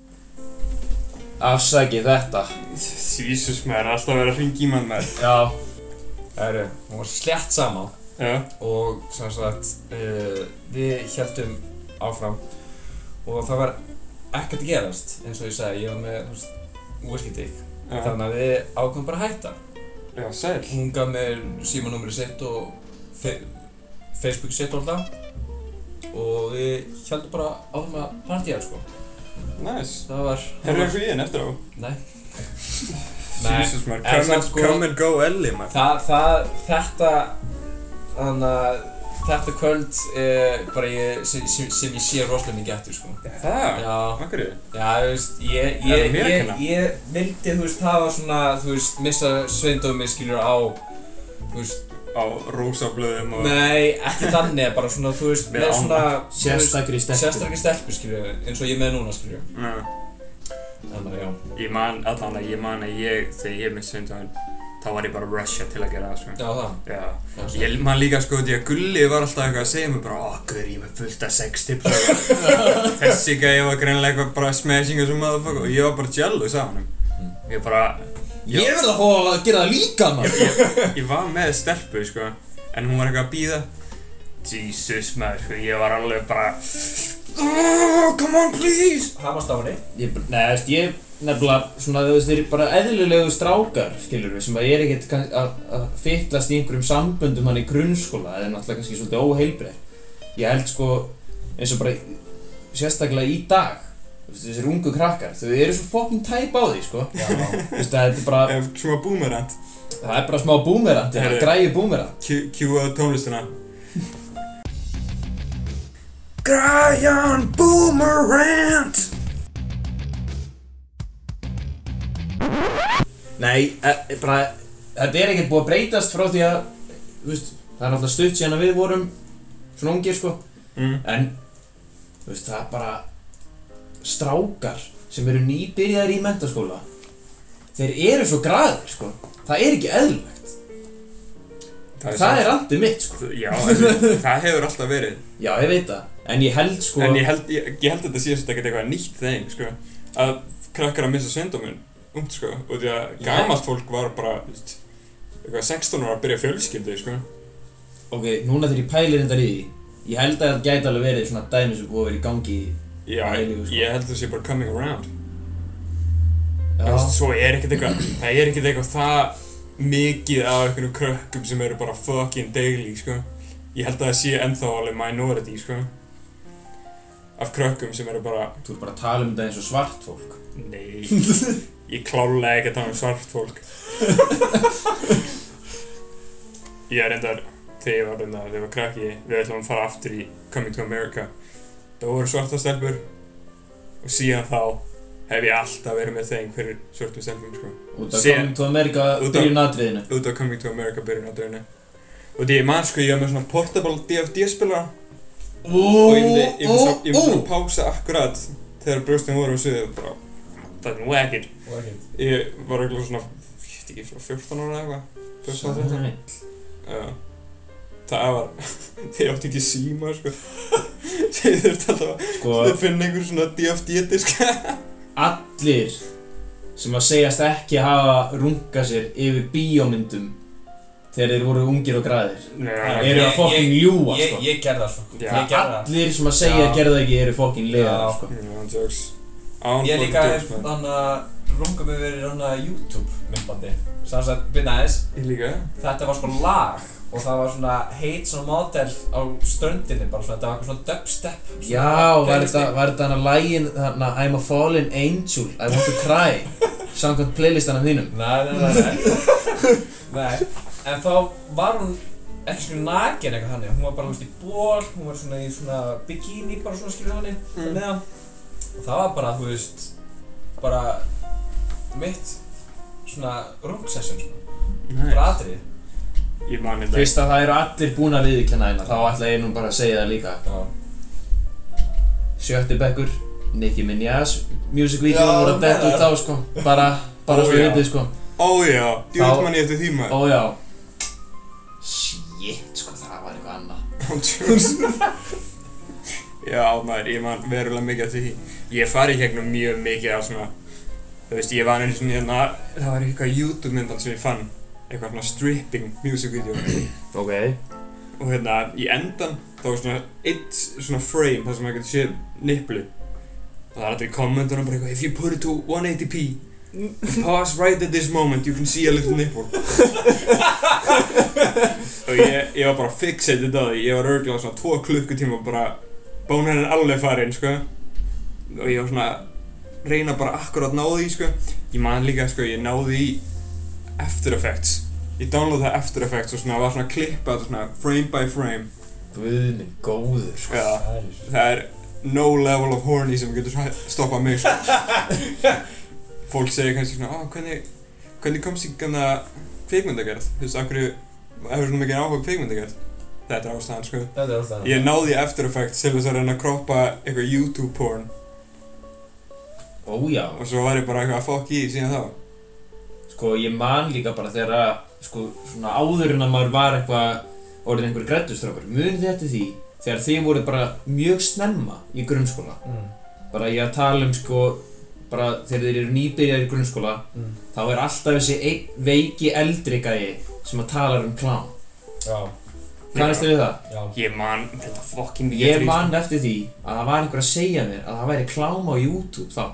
Afsæki þetta.
Jesus maður, alltaf að vera að hringa í mann maður.
Já.
Það eru, hún var slétt saman
Já.
og sem sagt uh, við heldum áfram og það var ekkert að gerast eins og ég sagði, ég var með þú veist,
Já.
þannig að við ákveðum bara að hætta
Já, sæl.
hún gaf mér símanúmeri sitt og fe Facebook sitt alltaf og við heldum bara áfram að partíja sko
Nice.
það var
Herru eitthvað í henn eftir á?
Nei
Jesus maður,
en
come, and,
sko-
come and go Ellie maður.
Það, það, þetta, þannig að þetta kvöld er bara ég, sem, sem, ég sé rosalega mikið eftir, sko.
Það?
Já,
Akkur er
já, þú veist, ég, ég, ég,
kenna?
ég vildi, þú veist, hafa svona, þú veist, missa sveindómi, skiljur, á, þú veist,
á rósablöðum og...
nei, ekki þannig, bara svona, þú veist,
Með
svona,
Sérstakri stelpu.
sérstakri stelpu, skiljur, eins og ég er með núna, skiljur.
Já.
Þannig að, já.
Ég man, allan að ég man að ég, þegar ég mitt sundaginn, þá var ég bara rusha til að gera það, sko.
Já, það.
Já.
Já.
Ég man líka sko því að Gulli var alltaf eitthvað að segja mér bara Ó, guður, ég er með fullt af sex tips og eitthvað." *laughs* Þessi gæði var greinlega eitthvað bara smashing as a motherfucker og ég var bara jealous af hann Ég bara,
Ég verð að fá að gera það líka, maður.
ég, ég var með stelpu sko En hún var eitthvað að býða Jesus maður, sko, ég var alveg bara Oh, come on please
Hamast á henni.
Ég, nei, veist, ég nefnilega, svona, þú veist, þeir eru bara eðlilegu strákar, skilur við, sem að ég er ekkert kann- að að fyllast í einhverjum samböndum hann í grunnskóla, er náttúrulega kannski svolítið óheilbreyð. Ég held sko, eins og bara, sérstaklega í dag, þú veist, þessir ungu krakkar, þau eru svo fucking tæp á því, sko.
Já.
Þú veist, það er bara,
svona boomerant,
það er bara smá boomerang, þetta
Heyrðu.
er græði
Q á tónlistina *laughs* Græjan boomerant
Nei, e, e, bara, þetta er ekkert búið að breytast frá því að, þú veist, það er náttúrulega stutt síðan að við vorum svona ungir, sko.
mm.
En, þú veist, það er bara strákar sem eru nýbyrjaðir í mentaskóla þeir eru svo graðir, sko. Það er ekki eðlilegt. Það, er andið mitt, sko.
Já, *laughs* það hefur alltaf verið.
Já, ég veit það, en ég held, sko
En ég held, ég, ég held að þetta svolítið ekkert eitthvað nýtt þeim, sko. Að krakkar að missa sveindóminn, umt, sko. Og því að gamalt fólk var bara, Eitthvað 16 ára að byrja fjölskyldu, sko.
Ok, núna þegar ég pælir þetta í ég held að það gæti alveg verið svona dæmi sem búið að vera í gangi
Já,
líka, sko.
ég held að það sé bara coming around.
Já,
Svo er ekkert eitthvað, það er ekkert eitthvað það mikið af einhvernum krökkum sem eru bara fucking daily, sko. Ég held að það sé ennþá alveg minority, sko. Af krökkum sem eru bara
Þú ert bara að tala um þetta eins og svart fólk.
Nei, *laughs* ég klálega ekki að tala um svart fólk. Ég er reyndar, þegar ég var reyndar, þegar ég var krakki Við ætlum að fara aftur í Coming to America Það voru svarta stelpur. Og síðan þá hef ég alltaf verið með þeim fyrir svörtum stelpum, sko.
Út af Coming to America byrjun atriðinu.
Út af Coming to America byrjun drauninu Og því ég man, sko, ég var með svona portable DFD-spilara Og ég myndi, ég myndi, svona- ég myndi svona pása akkurat Þegar brjóstin voru og bara Fucking whack it
Og ekkert.
Ég var eiginlega svona, ég veit ekki, svona 14 ára eða eitthvað. 14 ára
Sæll.
Já Það var, ég átti ekki síma, sko *laughs* Ég þurfti alltaf
Sko,
að finna einhver svona DFD-disk *laughs*
allir sem að segjast ekki hafa rungað sér yfir bíómyndum þegar þeir voru ungir og græðir
Nei,
eru að fokkin ljúa sko.
ég það.
Já.
Ég gerði það.
allir sem að segja að gera það ekki eru fokkin
Já.
sko.
Ég líka hef hann að runga mig verið hann að YouTube myndbandi. Sanns að, byrja aðeins,
Ég líka
þetta var sko lag og það var svona heit svona model á ströndinni, bara svona, þetta var eitthvað svona dubstep. svona
já, var þetta, hann að lægin þarna I'm a fallen angel, I want to cry samkvæmt playlistanum þínum
Nei, nei, nei, nei. nei. En þá var hún ekki svona nakin eitthvað þannig, hún var bara, þú veist, í ból, hún var svona í svona bikini bara svona skilur þannig,
Mm.
Það var bara, þú veist, bara mitt svona rungsession, sko, bara
Nice
atrið.
Ég man þetta.
Fyrst að það eru allir búin að viðkjanna hérna þá ætla ég nú bara að segja það líka.
Já.
sjötti bekkur Nicki Minaj music video voru að detta út á sko. Bara, bara
Ó,
svo
já.
vitið sko.
Ó já,
Þá-
djúvill man ég eftir því maður.
Ó já. Shit, sko, það var eitthvað annað.
Jokes *laughs* Já, maður, ég man verulega mikið eftir því Ég fari í gegnum mjög mikið á svona Þú veist, ég var einu svona hérna Það var eitthvað YouTube myndan sem ég fann Eitthvað svona stripping music video.
Ok.
Og hérna, í endan þá var svona eitt svona frame þar sem maður getur séð nipplu. Og það er alltaf í kommentunum bara eitthvað If you put it to 180p Pause right at this moment, you can see a little nipple. Og ég, ég var bara fixated á því, ég var örgulega svona tvo klukkutíma bara Bónarinn alveg farinn, sko Og ég var svona reyna bara akkurat náði í, sko Ég man líka, sko, ég náði í After Effects Ég downloadaði After Effects og svona var svona klippað svona frame by frame
Guð minn góður, sko
Já,
Það er
no level of horny sem getur stoppað mig sko. *laughs* Fólk segir kannski svona, ah, hvernig, hvernig komst ég gana kvikmyndagerð? Þú veist, hverju hefur svona mikið áhuga á kvikmyndagerð? Þetta er ástæðan, sko.
Þetta er alltaf
Ég náði After Effects til þess að reyna að kroppa eitthvað YouTube porn
Ó já
og svo var ég bara eitthvað að fokk í síðan þá.
Sko, ég man líka bara þegar að Sko, svona áður en að maður var eitthvað Orðin einhver grættustrákur Munið þið eftir því Þegar þið voru bara mjög snemma í grunnskóla
mm.
Bara ég að tala um, sko Bara þegar þeir eru nýbyrjar í grunnskóla
Mm.
Þá er alltaf þessi einn veiki eldri gæi Sem að tala um klám
Já,
Kannast þið við það?
já
Ég man þetta fokkin
Ég man eftir því að það var einhver að segja mér að það væri klám á YouTube þá.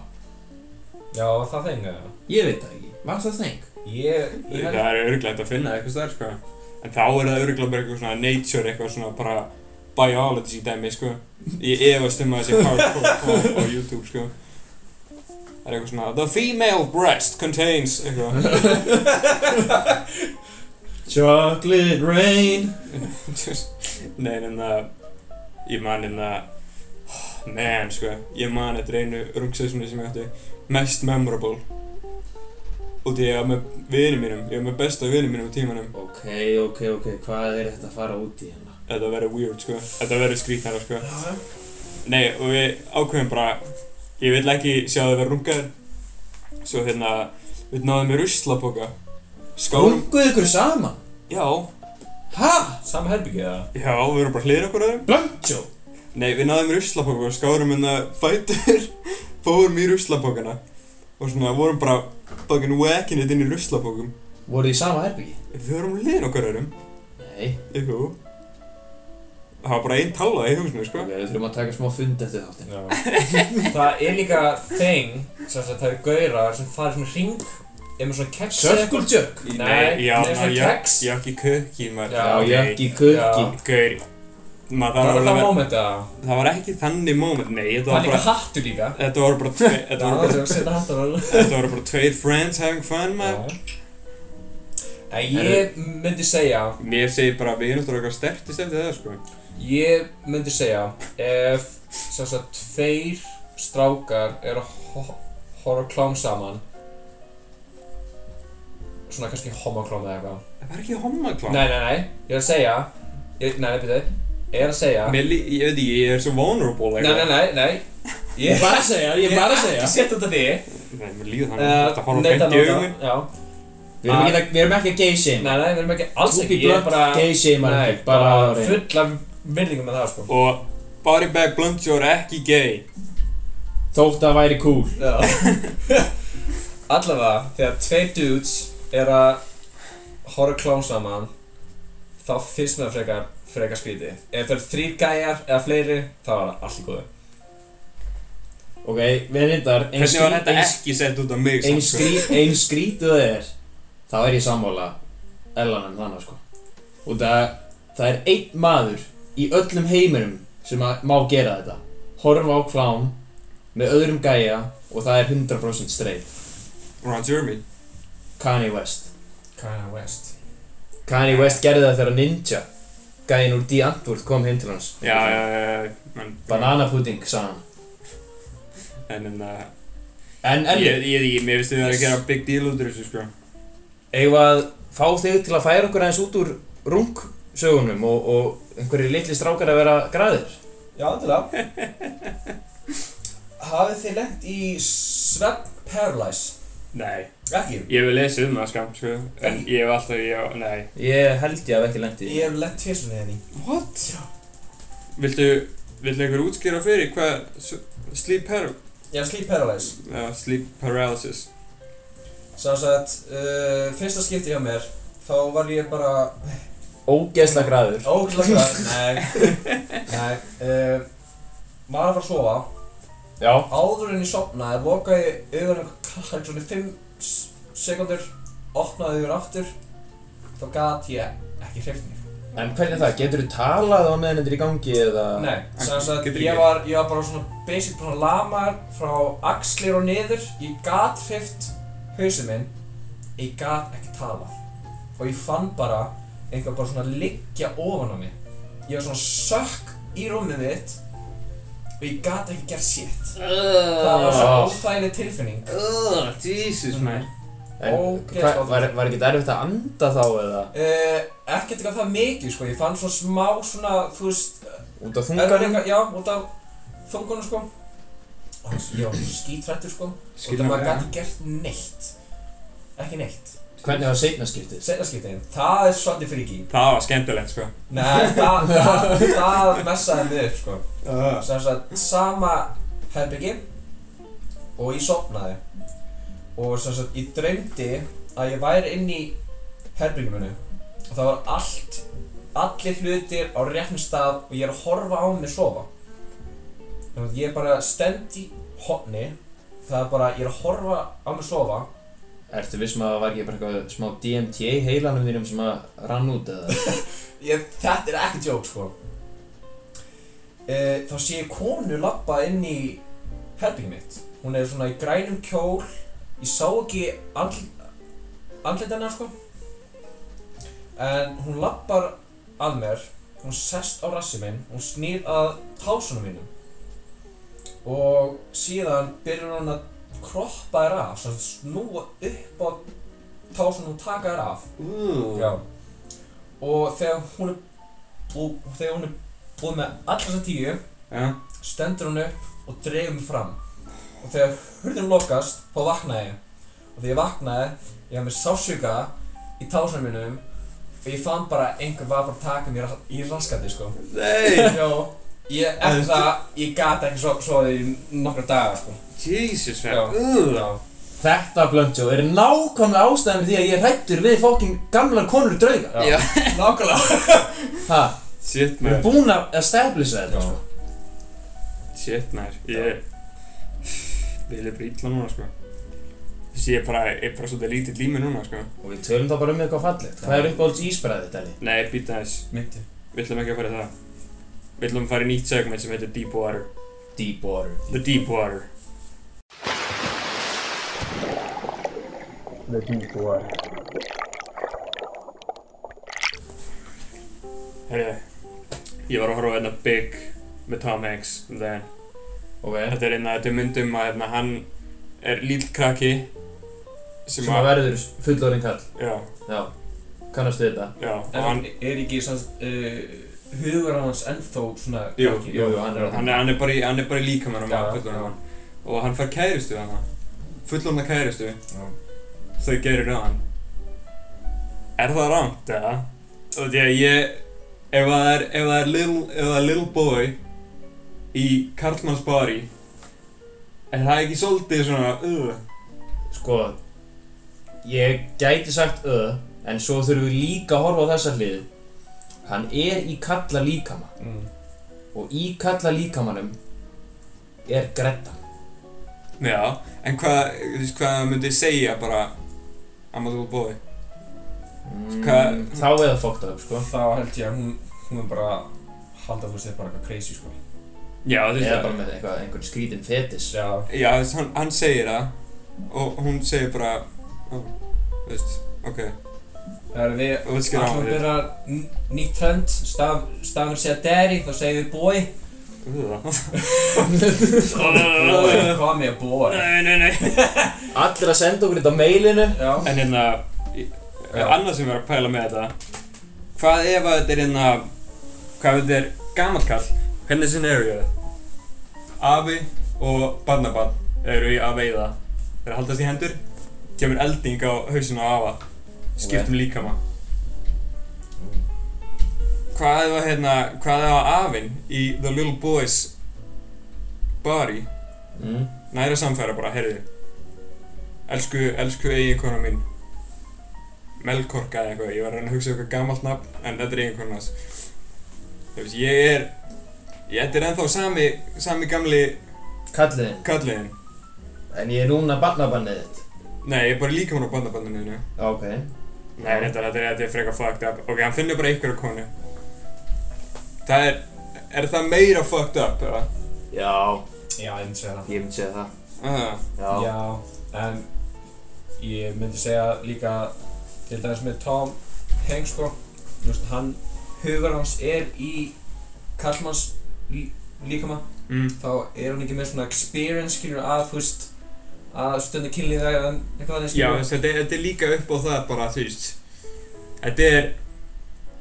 Já, það þengi það
Ég veit það ekki. Var það þeng?
Ég, ég
Það er örglegt að finna eitthvað stær, sko. En þá er það örglega bara eitthvað svona nature, eitthvað svona bara biology dæmi, sko. Ég efast um að það sé hardcore á, á YouTube, sko. Það er eitthvað svona The female breast contains eitthvað
Chocolate rain.
Nei, en það Ég man en það Man, sko Ég man eftir einu rungsessunni sem ég átti Mest memorable Og því ég var með vini mínum Ég var með besta vini mínum á tímanum
Ok, ok, ok. Hvað er þetta að fara út í hérna?
Þetta verður weird, sko Þetta verður skrítnara, sko Nei, og við ákveðum bara Ég vil ekki sjá þau vera rungaðir Svo hérna Við náðum ruslapoka Skárum
Runguðu ykkur saman?
Já,
Ha?
Sam herbyggið það
já, við erum bara hlýðir okkur öðrum
Blancho?
Nei, við náðum í ruslapoka og skárum hérna fætur Fórum í ruslapokana Og svona vorum bara Fucking whacking it inn í ruslapokum
Voruð þið í sama herbyggi?
Við vorum hlýðir okkur öðrum
Nei.
Jú Það var bara einn tala í húsinu, sko
við þurfum að taka smá fund eftir þáttinn.
Já *laughs* Það er líka thing sem sagt það eru gaurar sem fara svona hring með svona keks eða
Circle jerk?
Nei,
já,
nei, svona keks.
Jökki kökki,
jökki, kukki.
Já.
Maður
Það var
alveg
það
að
moment að
Það var ekki þannig moment, nei, þetta
Það
var
líka
bara
hattur líka.
Þetta voru bara tvei, *laughs* þetta voru bara,
þetta að setja hattur á *laughs*
þetta voru bara tveir friends having fun, maður.
Nei, ég myndi segja
Mér segir bara að við erum eitthvað stertist eftir það, sko.
Ég myndi segja ef sem sagt tveir strákar eru að ho- horfa klám saman svona kannski homoklám eða eitthvað.
Það var ekki homaklám
Nei, nei, nei, ég er að segja ég, Nei, er að segja
Mér, lí- ég veit ekki, ég er svo vulnerable
Nei, nei, nei, nei.
Ég er bara að segja, ég er bara að segja.
Ég sett þetta því
Nei, mér líður þannig, þetta horfa
neita
beint í augun.
Já.
Við erum ekki, að- við erum ekki að gay shame
Nei, nei, við erum ekki alls
To
ekki.
be
Ég er
blunt,
bara
gay shame er
Nei,
ekki, bara
bara
á hreinu.
full af virðingum með það, sko.
Og body bag blunt er ekki gay.
Þótt að væri cool.
Já. *laughs* Allavega, þegar tveir dudes er að horfa klám saman þá finnst mér það frekar, frekar skrítið. Ef það eru þrýr gæjar eða fleiri þá er það allt í góðu.
Ok, við reyndar ein
Hvernig var
skrý-
þetta
ein-
ekki sett út á mig
Ein,
sko?
skrý, ein skrítið það er Þá er ég sammála Ellan en þannig sko. Og það, það er einn maður Í öllum heiminum Sem að, má gera þetta. Horfa á klám Með öðrum gæja Og það er 100% straight.
Ron Jeremy.
Kanye West.
Kanye West.
Kanye West gerði það þegar Ninja Gæin úr D. Antwoord kom heim til hans
Já, já, já, já men-
Banana pudding, sagði hann
En, en, uh,
En, en
ég, ég, ég, mér finnst þið að gera big deal út úr þessu, sko
Eigum við að fá þig til að færa okkur aðeins út úr rungsögunum og, og einhverjir litli strákar að vera græðir?
Já, að *laughs* Hafið þið lent í Svefn Paralyze?
Nei,
Ekki?
Ég vil lesa um það, skam, sko En ég hef alltaf, ég, nei.
Ég held ég að ekki lendi
Ég hef lent tvisunni henni
What? Viltu, viltu einhver útskýra fyrir hvað sleep, par
Já, Sleep Paralyze
uh, sleep paralysis.
Svo að uh, fyrsta skipti hjá mér þá var ég bara
Ógeðsla græður
óglæðslega Nei, nei uh, Maður að fara að sofa.
Já.
Áður en ég sopnaði lokaði ég augunum kannski svona 5 sekundur opnaði augun aftur þá gat ég ekki hreift mig
En hvernig það? Getur þú talað á meðan þetta er í gangi eða?
Nei, sem sagt ég var, ég var bara svona basic bara svona lamar frá axlir og niður ég gat hreift hausinn minn ég gat ekki talað og ég fann bara einhver bara svona liggja ofan á mig ég var svona sökk í rúmið mitt og ég gat ekki gert shit. Það var svo óþægileg tilfinning.
Jesus, man.
En
Ógeðslega
hva, var, var ekki erfitt að anda þá eða?
uh, ekkert eitthvað það mikið sko. Ég fann svona smá svona þú veist
Út af þunganum?
já, út af þungunum sko. Og ég var skítrættur sko. Og það
ja.
gæti gert neitt. Ekki neitt
Hvernig var seinnaskiptið?
setna skiptin, það er svolítið fríki
Það var skemmtilegt, sko.
Nei, það, það, *laughs* það messaði mig upp sko. Sem sagt, sama herbyggi og ég sopnaði og sem sagt, ég dreymdi að ég væri inn í herbyggjum minni og það var allt allir hlutir á réttum stað og ég er að horfa á mig sofa. Þannig að ég er bara stend í hotni það er bara, ég er að horfa á mig sofa
Ertu vissum að það var ekki bara eitthvað smá DMT heilanum þínum sem að rann út eða? *laughs*
ég, þetta er ekki djók sko. E, þá sé ég konu labba inn í herbyggjum mitt. Hún er svona í grænum kjól ég sá ekki andl, andlit hennar sko. En hún labbar að mér hún sest á rassi minn hún snýr að tásunum mínum. Og síðan byrjar hún að kroppa þér af svona snúa upp á tásunum og taka þér af
Uh.
Já. Og þegar hún er búið, þegar hún er búið með alla þessa tíu,
Ja.
stendur hún upp og dregur mig fram. Og þegar hurðin lokast, þá vaknaði ég. Og þegar ég vaknaði, ég hafði með sásuga í tásunum mínum og ég fann bara einhver var bara að taka mér í raskati, sko.
Nei.
Ég, eftir það, ég gat ekki svo, svo í nokkra daga, sko.
Jesus,
Já.
man uh.
Já.
Þetta blöndjó er nákvæmlega ástæðan fyrir því að ég er hrættur við fókin gamlar konur drauga
Já. *laughs* Nákvæmlega.
Ha,
Shit,
við erum
man
búin að establisha þetta sko
Shit, man Ég Vil ég bara illa núna, sko Þessi ég er bara, ég er bara svolítið lítið lími núna, sko
Og við tölum þá bara um eitthvað fallegt Hvað er uppáhalds ísbræðið, Deli?
Nei, býta þess
Myndi.
Við ætlum ekki að fara í það við ætlum að fara í nýtt segment sem heitir Deep Water
Deep water.
The Deep Water
The deep water.
Herri, ég var að horfa á hérna Big með Tom Hanks um daginn
Ok.
Þetta er einna, þetta er myndum að hérna, hann er líll krakki sem,
Sem að verður fullorinn kall.
Já,
Já. Kannastu þetta?
já, og
En
hann,
er ekki sanns, uh, hugur hans ennþá svona
Jú,
krakki?
jú, hann er-
hann, er, hann er bara í, hann er bara í á fullorðan
já.
mann Og hann fær kæristu hana Fullorðna kæristu
Já.
Þau gerir hann Er það rámt, eða? Og því að ég Ef það er, ef það er little, ef það er little boy Í Karlmanns bari Er það ekki svolítið svona, uh,
Sko, ég gæti sagt öð, en svo þurfum við líka að horfa á þessa hlið. Hann er í kalla líkama
Mm.
og í kalla líkamanum er grettan.
Já, en hvað, þú veist, hvað myndi segja bara I'm a little boy
Mm, þá er það fucked up, sko.
Þá held ég að hún, hún er bara halda þú veist, þetta er bara eitthvað crazy sko.
Já, þú veist
Eða bara með eitthvað, einhvern skrítin fetis.
Já.
Já, þú veist, hann, hann segir það og hún segir bara ó, þú veist, ok
Það er við ætlum að byrja nýtt trend, staf, stafur segja daddy, þá segir við boy. Boy, hvað með boy?
Nei, nei, nei
Allir að senda okkur þetta á mailinu.
Já.
En hérna, annað sem ég var að pæla með þetta Hvað ef að þetta er hérna Hvað ef þetta er gamall kall Hvernig er scenarioð? Afi og barnabarn eru í að veiða Þeir haldast í hendur Kemur elding á hausinu á afa Skiptum líkama. Hvað ef að hérna Hvað ef að afinn í The Little Boys Body?
Mm.
Næra samfæra bara, heyrðu. Elsku, elsku eiginkona mín. Melkorka eða eitthvað Ég var að reyna að hugsa eitthvað gamalt nafn En þetta er eiginkona hans. Þú veist, ég er Ég þetta er ennþá sami, sami gamli
Kalliðin.
kalliðin
En ég er núna barnabannið þitt.
Nei, ég er bara líka mér á bandabandinu
Ok.
Nei, þetta, þetta, er- þetta er frekar fucked up Ok, hann finnur bara einhverja konu Það er Er það meira fucked up, eða?
Já,
Já, ég myndi segja það.
ég myndi segja það.
Ah,
Já.
Já, en ég myndi segja líka til dæmis með Tom Hanks sko, þú veist, hann, hugur hans er í kallmanns lí, líkama,
mm,
þá er hann ekki með svona experience, skilur, að, þú veist, að stundu kynlíða eða eitthvað þannig,
Já, þetta, er- þetta er líka upp á það bara, þú veist Þetta er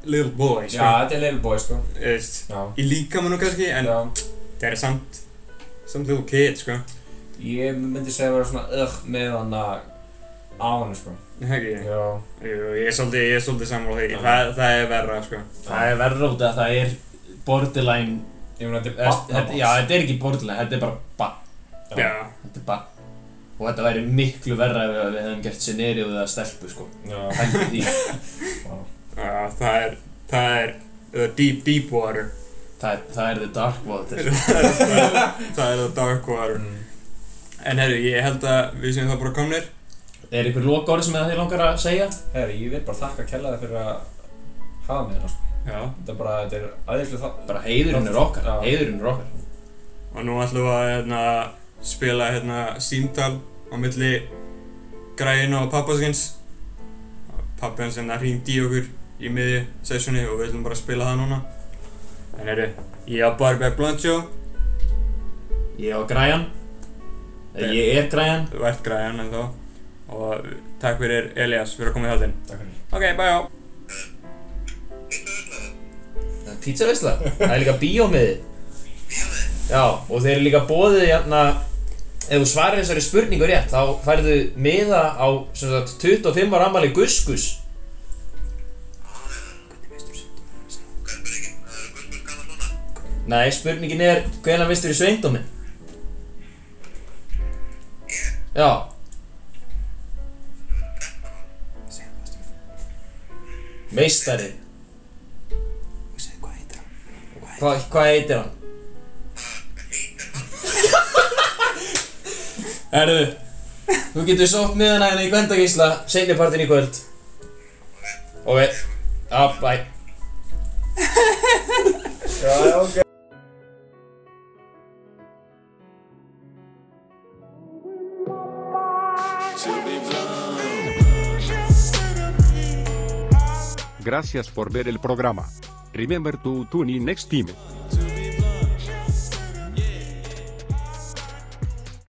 Little boy,
Já,
sko
þetta er Level Boy, sko.
Þú veist,
Já.
Í líkamannu kannski, en
Já,
það er samt Samt little kid, sko
ég myndi segja að vera svona ögh með hann að á hann, sko.
Það ekki
Já.
Jú, ég er svolítið, ég er svolítið sammála því
Já.
það, það er verra, sko
Það er verður út að það er borderline
Ég meina, þetta er
Þetta- þetta-
barnabás.
Já, þetta er ekki borderline, þetta er bara bann
Já.
Já,
Þetta er bann Og þetta væri miklu verra ef við hefum gert scenarióið að stelpu sko.
Já.
Hætti því. *laughs*
Já, það er, það er uh, deep, deep water.
Það er, það er the dark water. *laughs*
Það er það dark water.
Mm.
En herru, ég held að við séum það bara komnir.
Er ykkur lokaorð sem þið langar að segja?
Herri, ég vil bara þakka kellaði fyrir að hafa mig hérna, sko.
Já.
Þetta er bara, þetta er aðeinslega það.
Bara heiðurinn er okkar, heiðurinn er okkar.
Og nú ætlum við að hérna, spila hérna símtal á milli græðinu og pappaskins Pappi hans hérna hringdi í okkur í miðju sessjoni og við ætlum bara að spila það núna. En herru, ég á Barbie Blancho
Ég á græjan. Eða Ég er græjan.
Þú ert græðan en þá Og takk fyrir Elias fyrir að koma í þáttinn.
Takk fyrir.
Ok, bye á
Það er pizzaveisla Það er líka bíómiði Já, og þeir eru líka bóðið hérna Ef þú svarir þessari spurningu rétt þá færðu miða á sagt, 25 ára ammali Guskus Nei, spurningin er hvenær vistur í sveindóminn? Já Meistari Hva, Hvað heitir hann? Erðu, þú getur sótt miðanæðina í Gvendageysla senjapartin í kvöld. Ok, já, bæ. *laughs*
Já, ok.
Gracias por ver el programa. Remember to tune in next time.